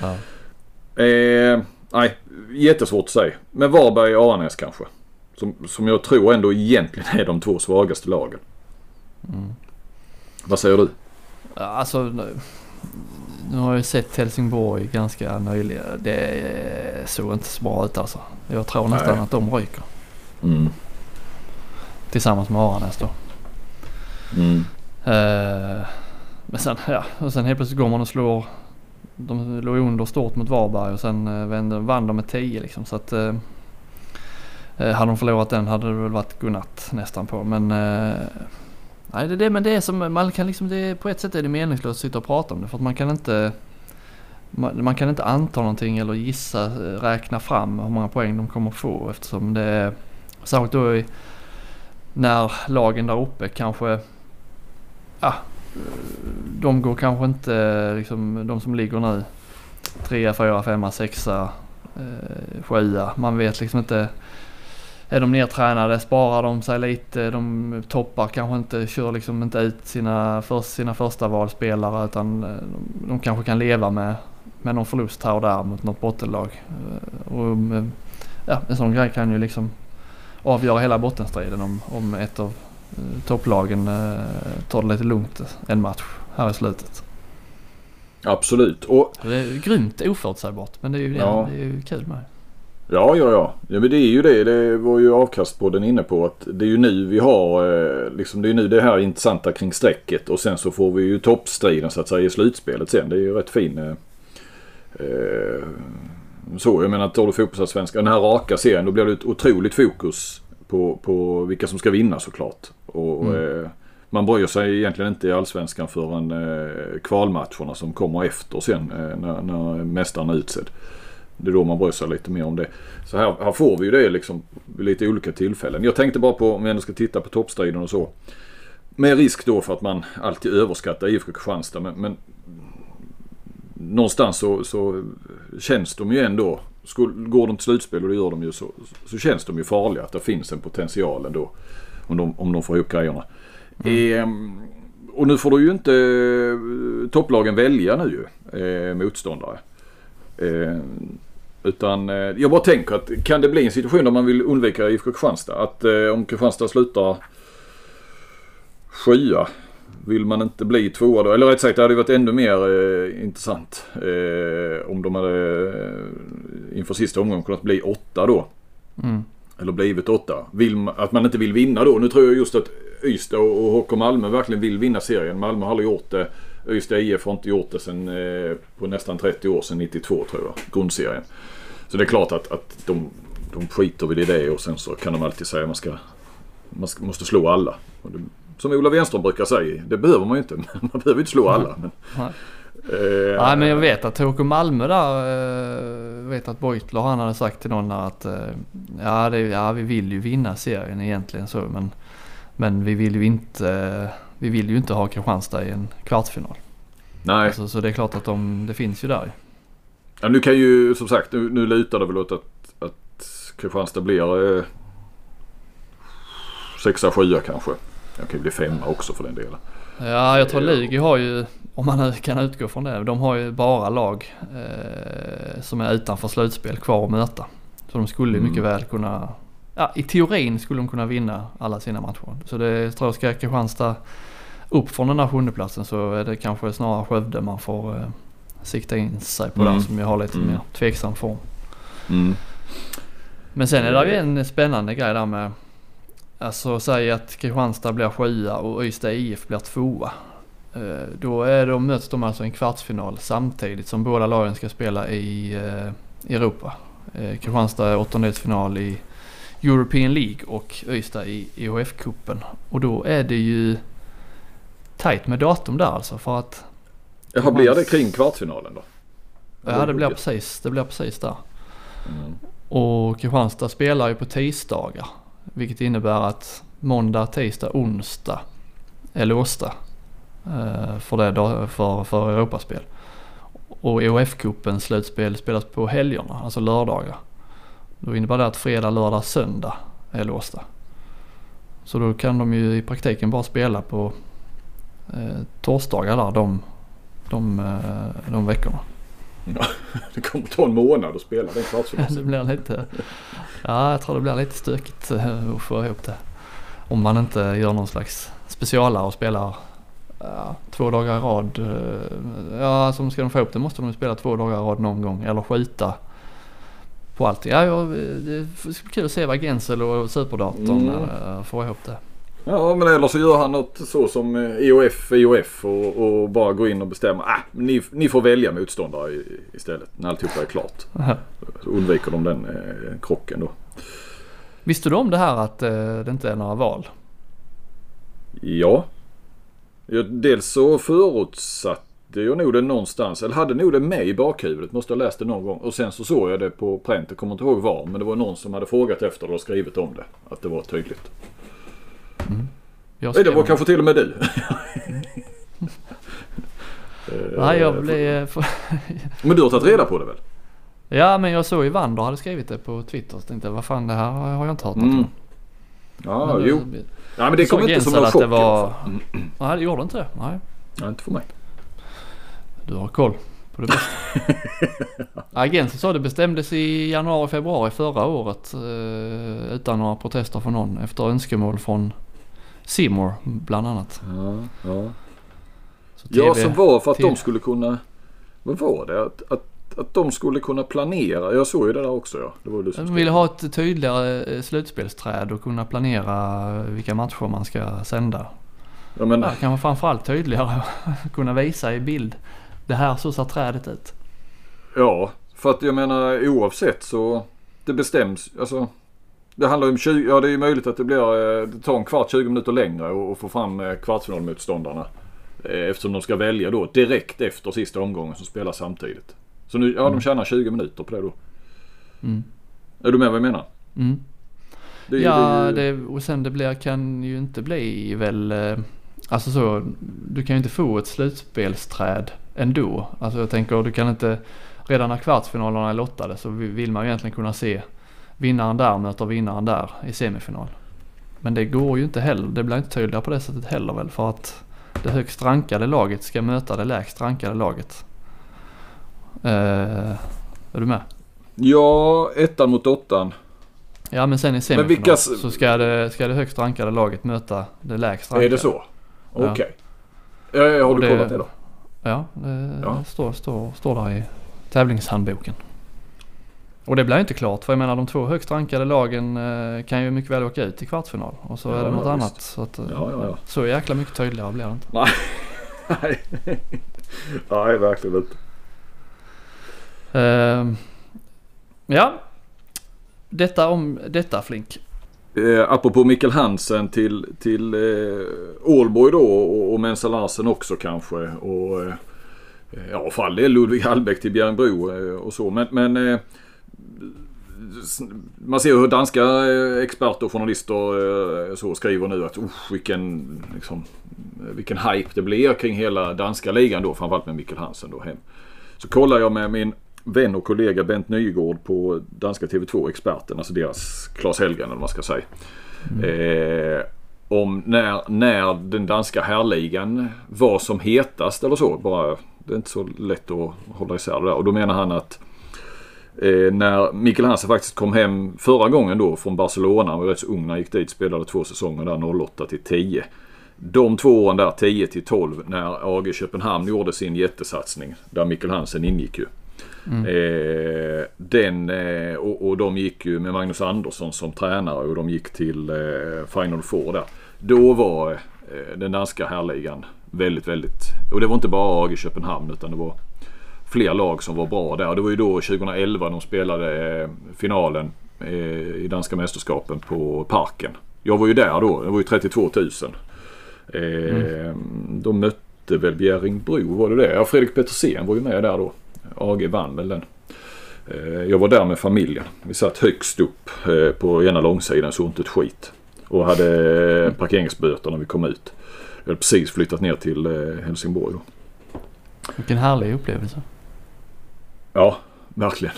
Ja. Eh, nej, jättesvårt att säga. Men Varberg och Aranäs kanske. Som, som jag tror ändå egentligen är de två svagaste lagen. Mm. Vad säger du? Alltså nu, nu har jag sett Helsingborg ganska nyligen. Det såg inte så bra ut alltså. Jag tror nästan Nej. att de ryker. Mm. Tillsammans med Aranäs då. Mm. Eh, men sen, ja, och sen helt plötsligt går man och slår. De låg under stort mot Varberg och sen eh, vände, vann de med 10 liksom. Så att, eh, Eh, hade de förlorat den hade det väl varit godnatt nästan på. Men, eh, nej, det, är det, men det är som man kan liksom, det, på ett sätt är det meningslöst att sitta och prata om det. För att man kan inte man, man kan inte anta någonting eller gissa, eh, räkna fram hur många poäng de kommer få eftersom det är särskilt då i, när lagen där uppe kanske ja, de går kanske inte eh, liksom de som ligger nu trea, fyra, femma, sexa, eh, sjua. Man vet liksom inte. Är de nedtränade? Sparar de sig lite? De toppar kanske inte, kör liksom inte ut sina, för, sina första valspelare utan eh, de, de kanske kan leva med, med någon förlust här och där mot något bottenlag. Eh, och, eh, ja, en sån grej kan ju liksom avgöra hela bottenstriden om, om ett av topplagen tar det lite lugnt en match här i slutet. Absolut. Och Det är grymt oförutsägbart men det är ju, Ja. det är ju kul med. Ja, ja, ja. ja men det är ju det. Det var ju avkastpodden inne på. att Det är ju nu vi har, eh, liksom det är nu det här intressanta kring strecket. Och sen så får vi ju toppstriden så att säga i slutspelet sen. Det är ju rätt fin. Eh, eh, så, jag menar tar du fotbollsallsvenskan, den här raka serien, då blir det ett otroligt fokus på, på vilka som ska vinna såklart. Och Mm. eh, man bryr sig egentligen inte i allsvenskan förrän eh, kvalmatcherna som kommer efter sen eh, när, när mästaren är utsedd. Det är då man bryr sig lite mer om det. Så här, här får vi ju det liksom vid lite olika tillfällen. Jag tänkte bara på, om vi ändå ska titta på toppstriden och så. Med risk då för att man alltid överskattar IFK Kristianstad. Men, men någonstans så, så känns de ju ändå. Skulle, går de till slutspel och det gör de ju så, så känns de ju farliga. Att det finns en potential ändå. Om de, om de får ihop grejerna. Ehm, och nu får du ju inte eh, topplagen välja nu ju. Eh, motståndare. Eh, utan eh, jag bara tänker att kan det bli en situation där man vill undvika IFK Kristianstad? Att eh, om Kristianstad slutar sjua vill man inte bli tvåa då? Eller rätt sagt det hade varit ännu mer eh, intressant eh, om de hade eh, inför sista omgången kunnat bli åtta då. Mm. Eller blivit åtta. Vill, att man inte vill vinna då. Nu tror jag just att Ystad och och HK Malmö verkligen vill vinna serien. Malmö har aldrig gjort det. Ystad IF har inte gjort det sen, eh, på nästan 30 år, sedan 92 tror jag. Grundserien. Så det är klart att, att de, de skiter väl i det och sen så kan de alltid säga att man, ska, man ska, måste slå alla. Det, som Ola Wenström brukar säga, det behöver man ju inte. <laughs> Man behöver inte slå alla. Men, Nej. eh, Nej men jag vet att HK Malmö där, eh, vet att Beutler han hade sagt till någon att eh, ja, det, ja vi vill ju vinna serien egentligen så men, men vi vill ju inte, eh, vi vill ju inte ha Kristianstad i en kvartsfinal. Nej, Alltså, så det är klart att de, det finns ju där. Ja, nu kan ju som sagt, nu, nu lutar det väl åt att, att Kristianstad blir eh, sexa, sjua kanske. Jag kan ju bli femma också för den delen. Ja jag tror. Lugi har ju, om man kan utgå från det, de har ju bara lag eh, som är utanför slutspel kvar att möta. Så de skulle Mm. mycket väl kunna, ja i teorin skulle de kunna vinna alla sina matcher. Så det tror jag ska Kristianstad upp från den där sjundeplatsen så är det kanske snarare Skövde man får eh, sikta in sig på Mm. där som jag har lite Mm. mer tveksam form. Mm. Men sen är det ju en spännande grej där med Alltså säg att Kristianstad blir sjua och Ystad IF blir tvåa. Eh, Då är de, möts de alltså i en kvartsfinal samtidigt som båda lagen ska spela i eh, Europa. Eh, Kristianstad är åttondelsfinal i European League och Ystad i EHF-cupen. Och då är det ju tajt med datum där alltså för att Jaha, blir det kring kvartsfinalen då? ja, det blir precis, det blir precis där. Mm. Och Kristianstad spelar ju på tisdagar. Vilket innebär att måndag, tisdag, onsdag är låsta. eh, För, det, för, för Europaspel. Och EOF-cupen slutspel spelas på helgerna, alltså lördagar. Då innebär det att fredag, lördag, söndag är låsta. Så då kan de ju i praktiken bara spela på eh, torsdagar där de, de, eh, de veckorna. Det kommer ta en månad att spela den kvartsfinalen. <laughs> det blir lite, ja jag tror det blir lite stökigt eh, att få ihop det. Om man inte gör någon slags specialare och spelar ja, två dagar i rad. eh, Ja, alltså ska de få ihop det måste de spela två dagar i rad någon gång eller skjuta på allting. Ja, ja, det ska bli kul att se vad Gensel och Superdatorn mm. får ihop det. Ja men eller så gör han något så som eh, IOF, IOF och, och bara går in och bestämmer. Ah, ni, ni får välja motståndare istället när alltihopa är klart. Så undviker de den eh, krocken då. Visste du om det här att eh, det inte är några val? Ja. ja dels så förutsatte jag nog det någonstans. Eller hade nog det med i bakhuvudet. Måste ha läst det någon gång. Och sen så såg jag det på pränt. Jag kommer inte ihåg var. Men det var någon som hade frågat efter det och skrivit om det. Att det var tydligt. Jag Nej, det var kanske till och med du. Eh, <laughs> Nej, jag blev... <laughs> Men du har tagit reda på det väl? Ja, men jag såg ju Wander hade skrivit det på Twitter. Så tänkte jag, vad fan det här har jag inte hört Mm. Ja, Men, jo. eh, Ja, men det kom inte som någon chock det var... fall. <clears throat> Nej, det gjorde inte det. Nej, Nej, inte för mig. du har koll på det bästa. <laughs> ja, Gensel sa det bestämdes i januari, februari förra året. Eh, utan några protester från någon. Efter önskemål från Simor bland annat. Ja, ja. Så ja TV som var för att de TV. skulle kunna... Vad var det? Att, att, att de skulle kunna planera. Jag såg ju det där också ja. Det var du som De ville ha ett tydligare eh, slutspelsträd och kunna planera vilka matcher man ska sända. Ja, men, Ja, kanske framförallt tydligare kunna visa i bild. Det här så ser trädet ut. ja, för att jag menar oavsett så... Det bestäms. Alltså, det handlar om 20... Ja, det är ju möjligt att det blir... eh, Det tar en kvart, 20 minuter längre och, och få fram eh, kvartsfinalmotståndarna. Eh, Eftersom de ska välja då direkt efter sista omgången som spelar samtidigt. Så nu, ja de tjänar 20 minuter på det då. Mm. Är du med vad jag menar? Mm. Det, ja, det, det, och sen det blir, kan ju inte bli väl... Alltså så, du kan ju inte få ett slutspelsträd ändå. Alltså jag tänker, du kan inte... Redan när kvartsfinalerna är lottade så vi- vill man ju egentligen kunna se vinnaren där möter vinnaren där i semifinal. Men det går ju inte heller. Det blir inte tydligare på det sättet heller väl för att det högst rankade laget ska möta det lägst rankade laget. Eh, är du med? Ja, ettan mot åttan. Ja men sen i semifinal vilka så ska det, ska det högst rankade laget möta det lägst rankade. Är det så? Okej. Ja. Ja, har du det- kollat det då? Ja, det Ja. Står, står, står där i tävlingshandboken. Och det blir ju inte klart för jag menar de två högst rankade lagen eh, kan ju mycket väl åka ut i kvartsfinal. Och så Ja, är det något ja, annat. Så, att, eh, Ja, ja, så jäkla mycket tydligare blir det inte. <laughs> Nej. Nej, verkligen inte. Ehm, ja, detta om detta Flink. Eh, apropå Mikkel Hansen till, till eh, Ålborg då och, och Mensa Larsen också kanske. Och, eh, ja, för all del Ludvig Hallbäck till Bjärringbro eh, och så. Men, men eh, man ser hur danska eh, experter och journalister eh, så skriver nu att usch, vilken, liksom, vilken hype det blir kring hela danska ligan då. Framförallt med Mikkel Hansen då hem. Så kollar jag med min vän och kollega Bent Nygård på danska TV2 Experten, alltså deras Claes Helgen eller vad man ska säga. Eh, om när, när den danska härligan var som hetast eller så. Bara, det är inte så lätt att hålla isär det där. Och då menar han att eh, när Mikkel Hansen faktiskt kom hem förra gången då från Barcelona, han var rätt så ung när han gick dit, spelade två säsonger där 08 till 10. De två åren där 10 till 12 när AG Köpenhamn gjorde sin jättesatsning där Mikkel Hansen ingick ju. Eh, den, eh, och, och de gick ju med Magnus Andersson som tränare och de gick till eh, Final Four där. Då var eh, den danska härligan väldigt, väldigt... Och det var inte bara AG Köpenhamn utan det var fler lag som var bra där. Det var ju då 2011 de spelade eh, finalen eh, i danska mästerskapen på Parken. Jag var ju där då. Det var ju 32 000. Eh, De mötte väl Bjärringbro, var det det? Ja, Fredrik Petersen var ju med där då. AG vann väl den. Jag var där med familjen. Vi satt högst upp på ena långsidan, så inte ett skit. Och hade eh, parkeringsböter när vi kom ut. Vi hade precis flyttat ner till Helsingborg då. Vilken härlig upplevelse. Ja, verkligen.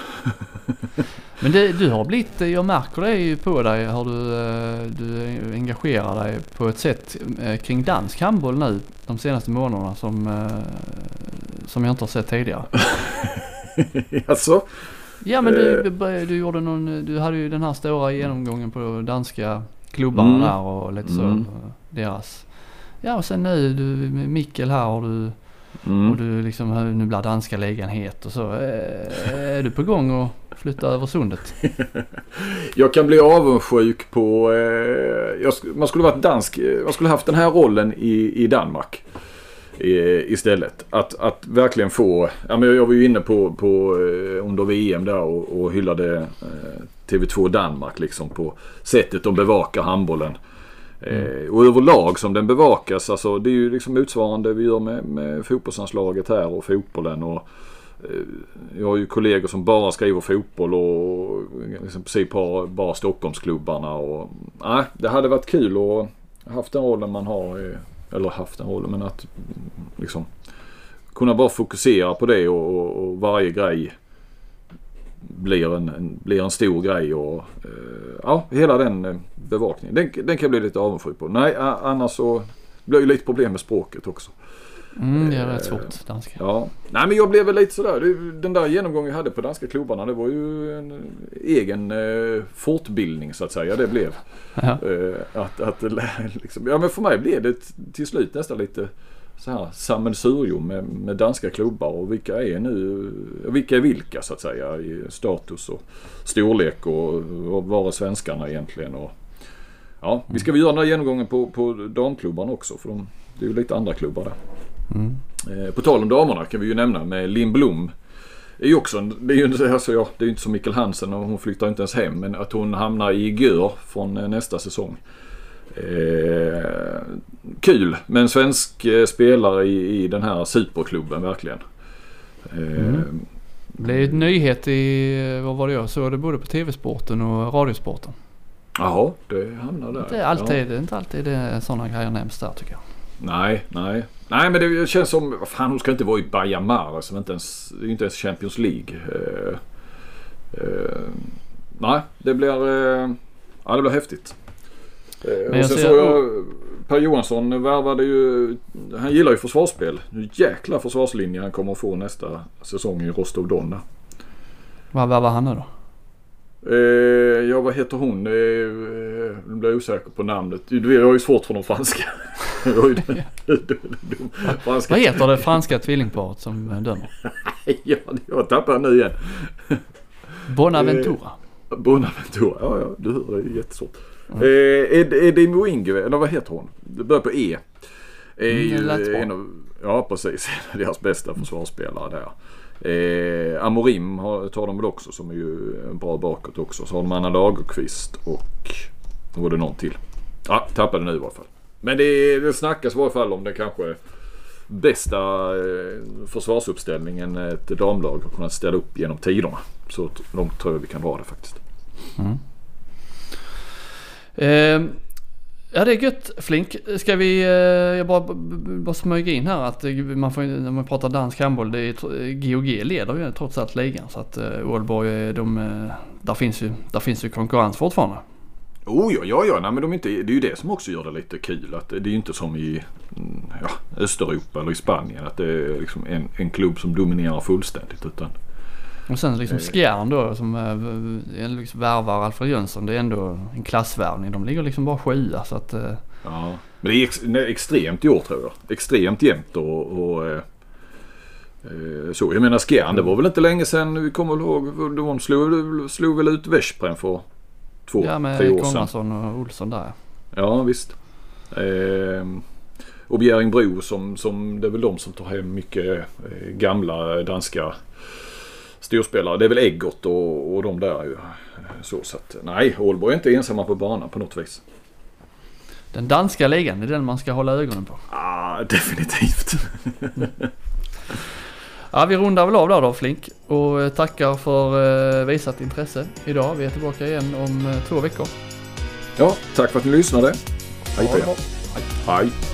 <laughs> Men det, du har blivit, jag märker det ju på dig hur du, eh, du engagerar dig på ett sätt eh, kring dansk handboll nu de senaste månaderna som, eh, som jag inte har sett tidigare. <laughs> alltså? Ja men du, du gjorde någon, du hade ju den här stora genomgången på danska klubbarna Mm. där och lite så. Mm. Deras. Ja och sen nu du Mikkel här och du, och Mm. du liksom nu blir danska ligan het och så. Eh, Är du på gång att flytta över sundet? <laughs> Jag kan bli avundsjuk på... Eh, man skulle varit dansk. eh, Man skulle haft den här rollen i, i Danmark. Eh, istället. Att, att verkligen få... Ja, men jag var ju inne på, på under VM där och, och hyllade eh, TV2 Danmark liksom på sättet de bevakar handbollen. Eh, och överlag som den bevakas. Alltså, det är ju liksom motsvarande vi gör med, med fotbollsanslaget här och fotbollen. Och, eh, jag har ju kollegor som bara skriver fotboll och liksom i princip har bara Stockholmsklubbarna. Och, nej, det hade varit kul att haft den rollen man har. Eller haft den rollen men att liksom kunna bara fokusera på det och, och, och varje grej blir en, en, blir en stor grej. Och, eh, ja, hela den eh, bevakningen. Den, den kan jag bli lite avundsjuk på. Nej, annars så blir det ju lite problem med språket också. Mm, det är rätt svårt danska. Ja. Nej men jag blev väl lite sådär. Den där genomgången jag hade på danska klubbarna det var ju en egen eh, fortbildning så att säga. Det blev. Ja. Eh, att, att liksom, ja men för mig blev det till slut nästan lite så här sammelsurium med, med danska klubbar och vilka är nu, vilka är vilka så att säga i status och storlek och, och var är svenskarna egentligen och Ja, vi ska väl göra den här genomgången på, på damklubbarna också för de, det är ju lite andra klubbar där. Mm. Eh, På tal om damerna kan vi ju nämna med Linn Blom. Det är ju också en, det är ju inte, alltså, ja, det är inte som Mikkel Hansen och hon flyttar inte ens hem. Men att hon hamnar i Gör från eh, nästa säsong. Eh, kul med en svensk eh, spelare i, i den här superklubben verkligen. Eh, Mm. Det blev ju ett nyhet i, vad var det jag såg det både på TV-sporten och Radiosporten. Jaha, det hamnar där. Är, alltid, är inte alltid det sådana grejer nämns där tycker jag. Nej, nej. Nej men det känns som, vad fan hon ska inte vara i Bayern Mara som inte ens, det är inte ens Champions League. Eh, eh, nej, det blir, eh, ja det blir häftigt. Eh, Men och sen ser- såg jag Per Johansson värvade ju, han gillar ju försvarsspel. Nu jäkla försvarslinje han kommer att få nästa säsong i Rostov Don där. Vad vad var han nu då? Eh, ja vad heter hon? Eh, eh, nu blir jag osäker på namnet. Jag har ju svårt för de franska. <laughs> Franska Vad heter det franska tvillingparet som eh, dömer? <laughs> Ja, jag tappar nu igen. Bonaventura. Bonaventura. Ja, ja, du hör. Det är jättesvårt. Mm. Eh, det Moingue, eller vad heter hon? Det börjar på E. Är Mm, ju bra. en av, ja, precis. <laughs> Deras bästa försvarsspelare där. Eh, Amorim har, tar de väl också som är ju bra bakåt också. Så har de Anna Lagerqvist och då var det någon till. Ja, tappade nu i alla fall. Men det, det snackas i alla fall om det kanske bästa eh, försvarsuppställningen ett damlag har kunnat ställa upp genom tiderna. Så långt tror jag vi kan dra det faktiskt. Eh, Ehm, ja det är gött Flink. Ska vi, eh, jag bara, bara smyga in här att eh, man får, när man pratar dansk handboll, det är, GOG eh, leder ju trots allt ligan. Så att Ålborg, de, där, finns ju, där finns ju konkurrens fortfarande. Oh ja, ja, ja. Nej, men de är inte, det är ju det som också gör det lite kul. Att det är ju inte som i mm, ja, Östeuropa eller i Spanien. Att det är liksom en, en klubb som dominerar fullständigt. Utan, och sen liksom Eh. Skjern då som eh, liksom värvar Alfred Jönsson. Det är ändå en klassvärvning. De ligger liksom bara sjua så att... eh, ja. Men det är ex, nej, extremt i år tror jag. Extremt jämnt och, och eh, eh, så. Jag menar Skjern, det var väl inte länge sedan. Vi kommer ihåg. De slog, slog väl ut Veszprem för två, Ja med tre år sedan. Konradsson och Olsson där. Ja visst. Ehm, och Bjäringbro som, som det är väl de som tar hem mycket eh, gamla danska storspelare. Det är väl Eggert och, och de där ju. Så, så att, nej, Ålborg är inte ensamma på banan på något vis. Den danska ligan, är den man ska hålla ögonen på. Ah, definitivt. Ja, vi rundar väl av där då Flink och eh, tackar för eh, visat intresse idag. Vi är tillbaka igen om eh, två veckor. Ja, tack för att ni lyssnade. Hej på er. bra. Hej.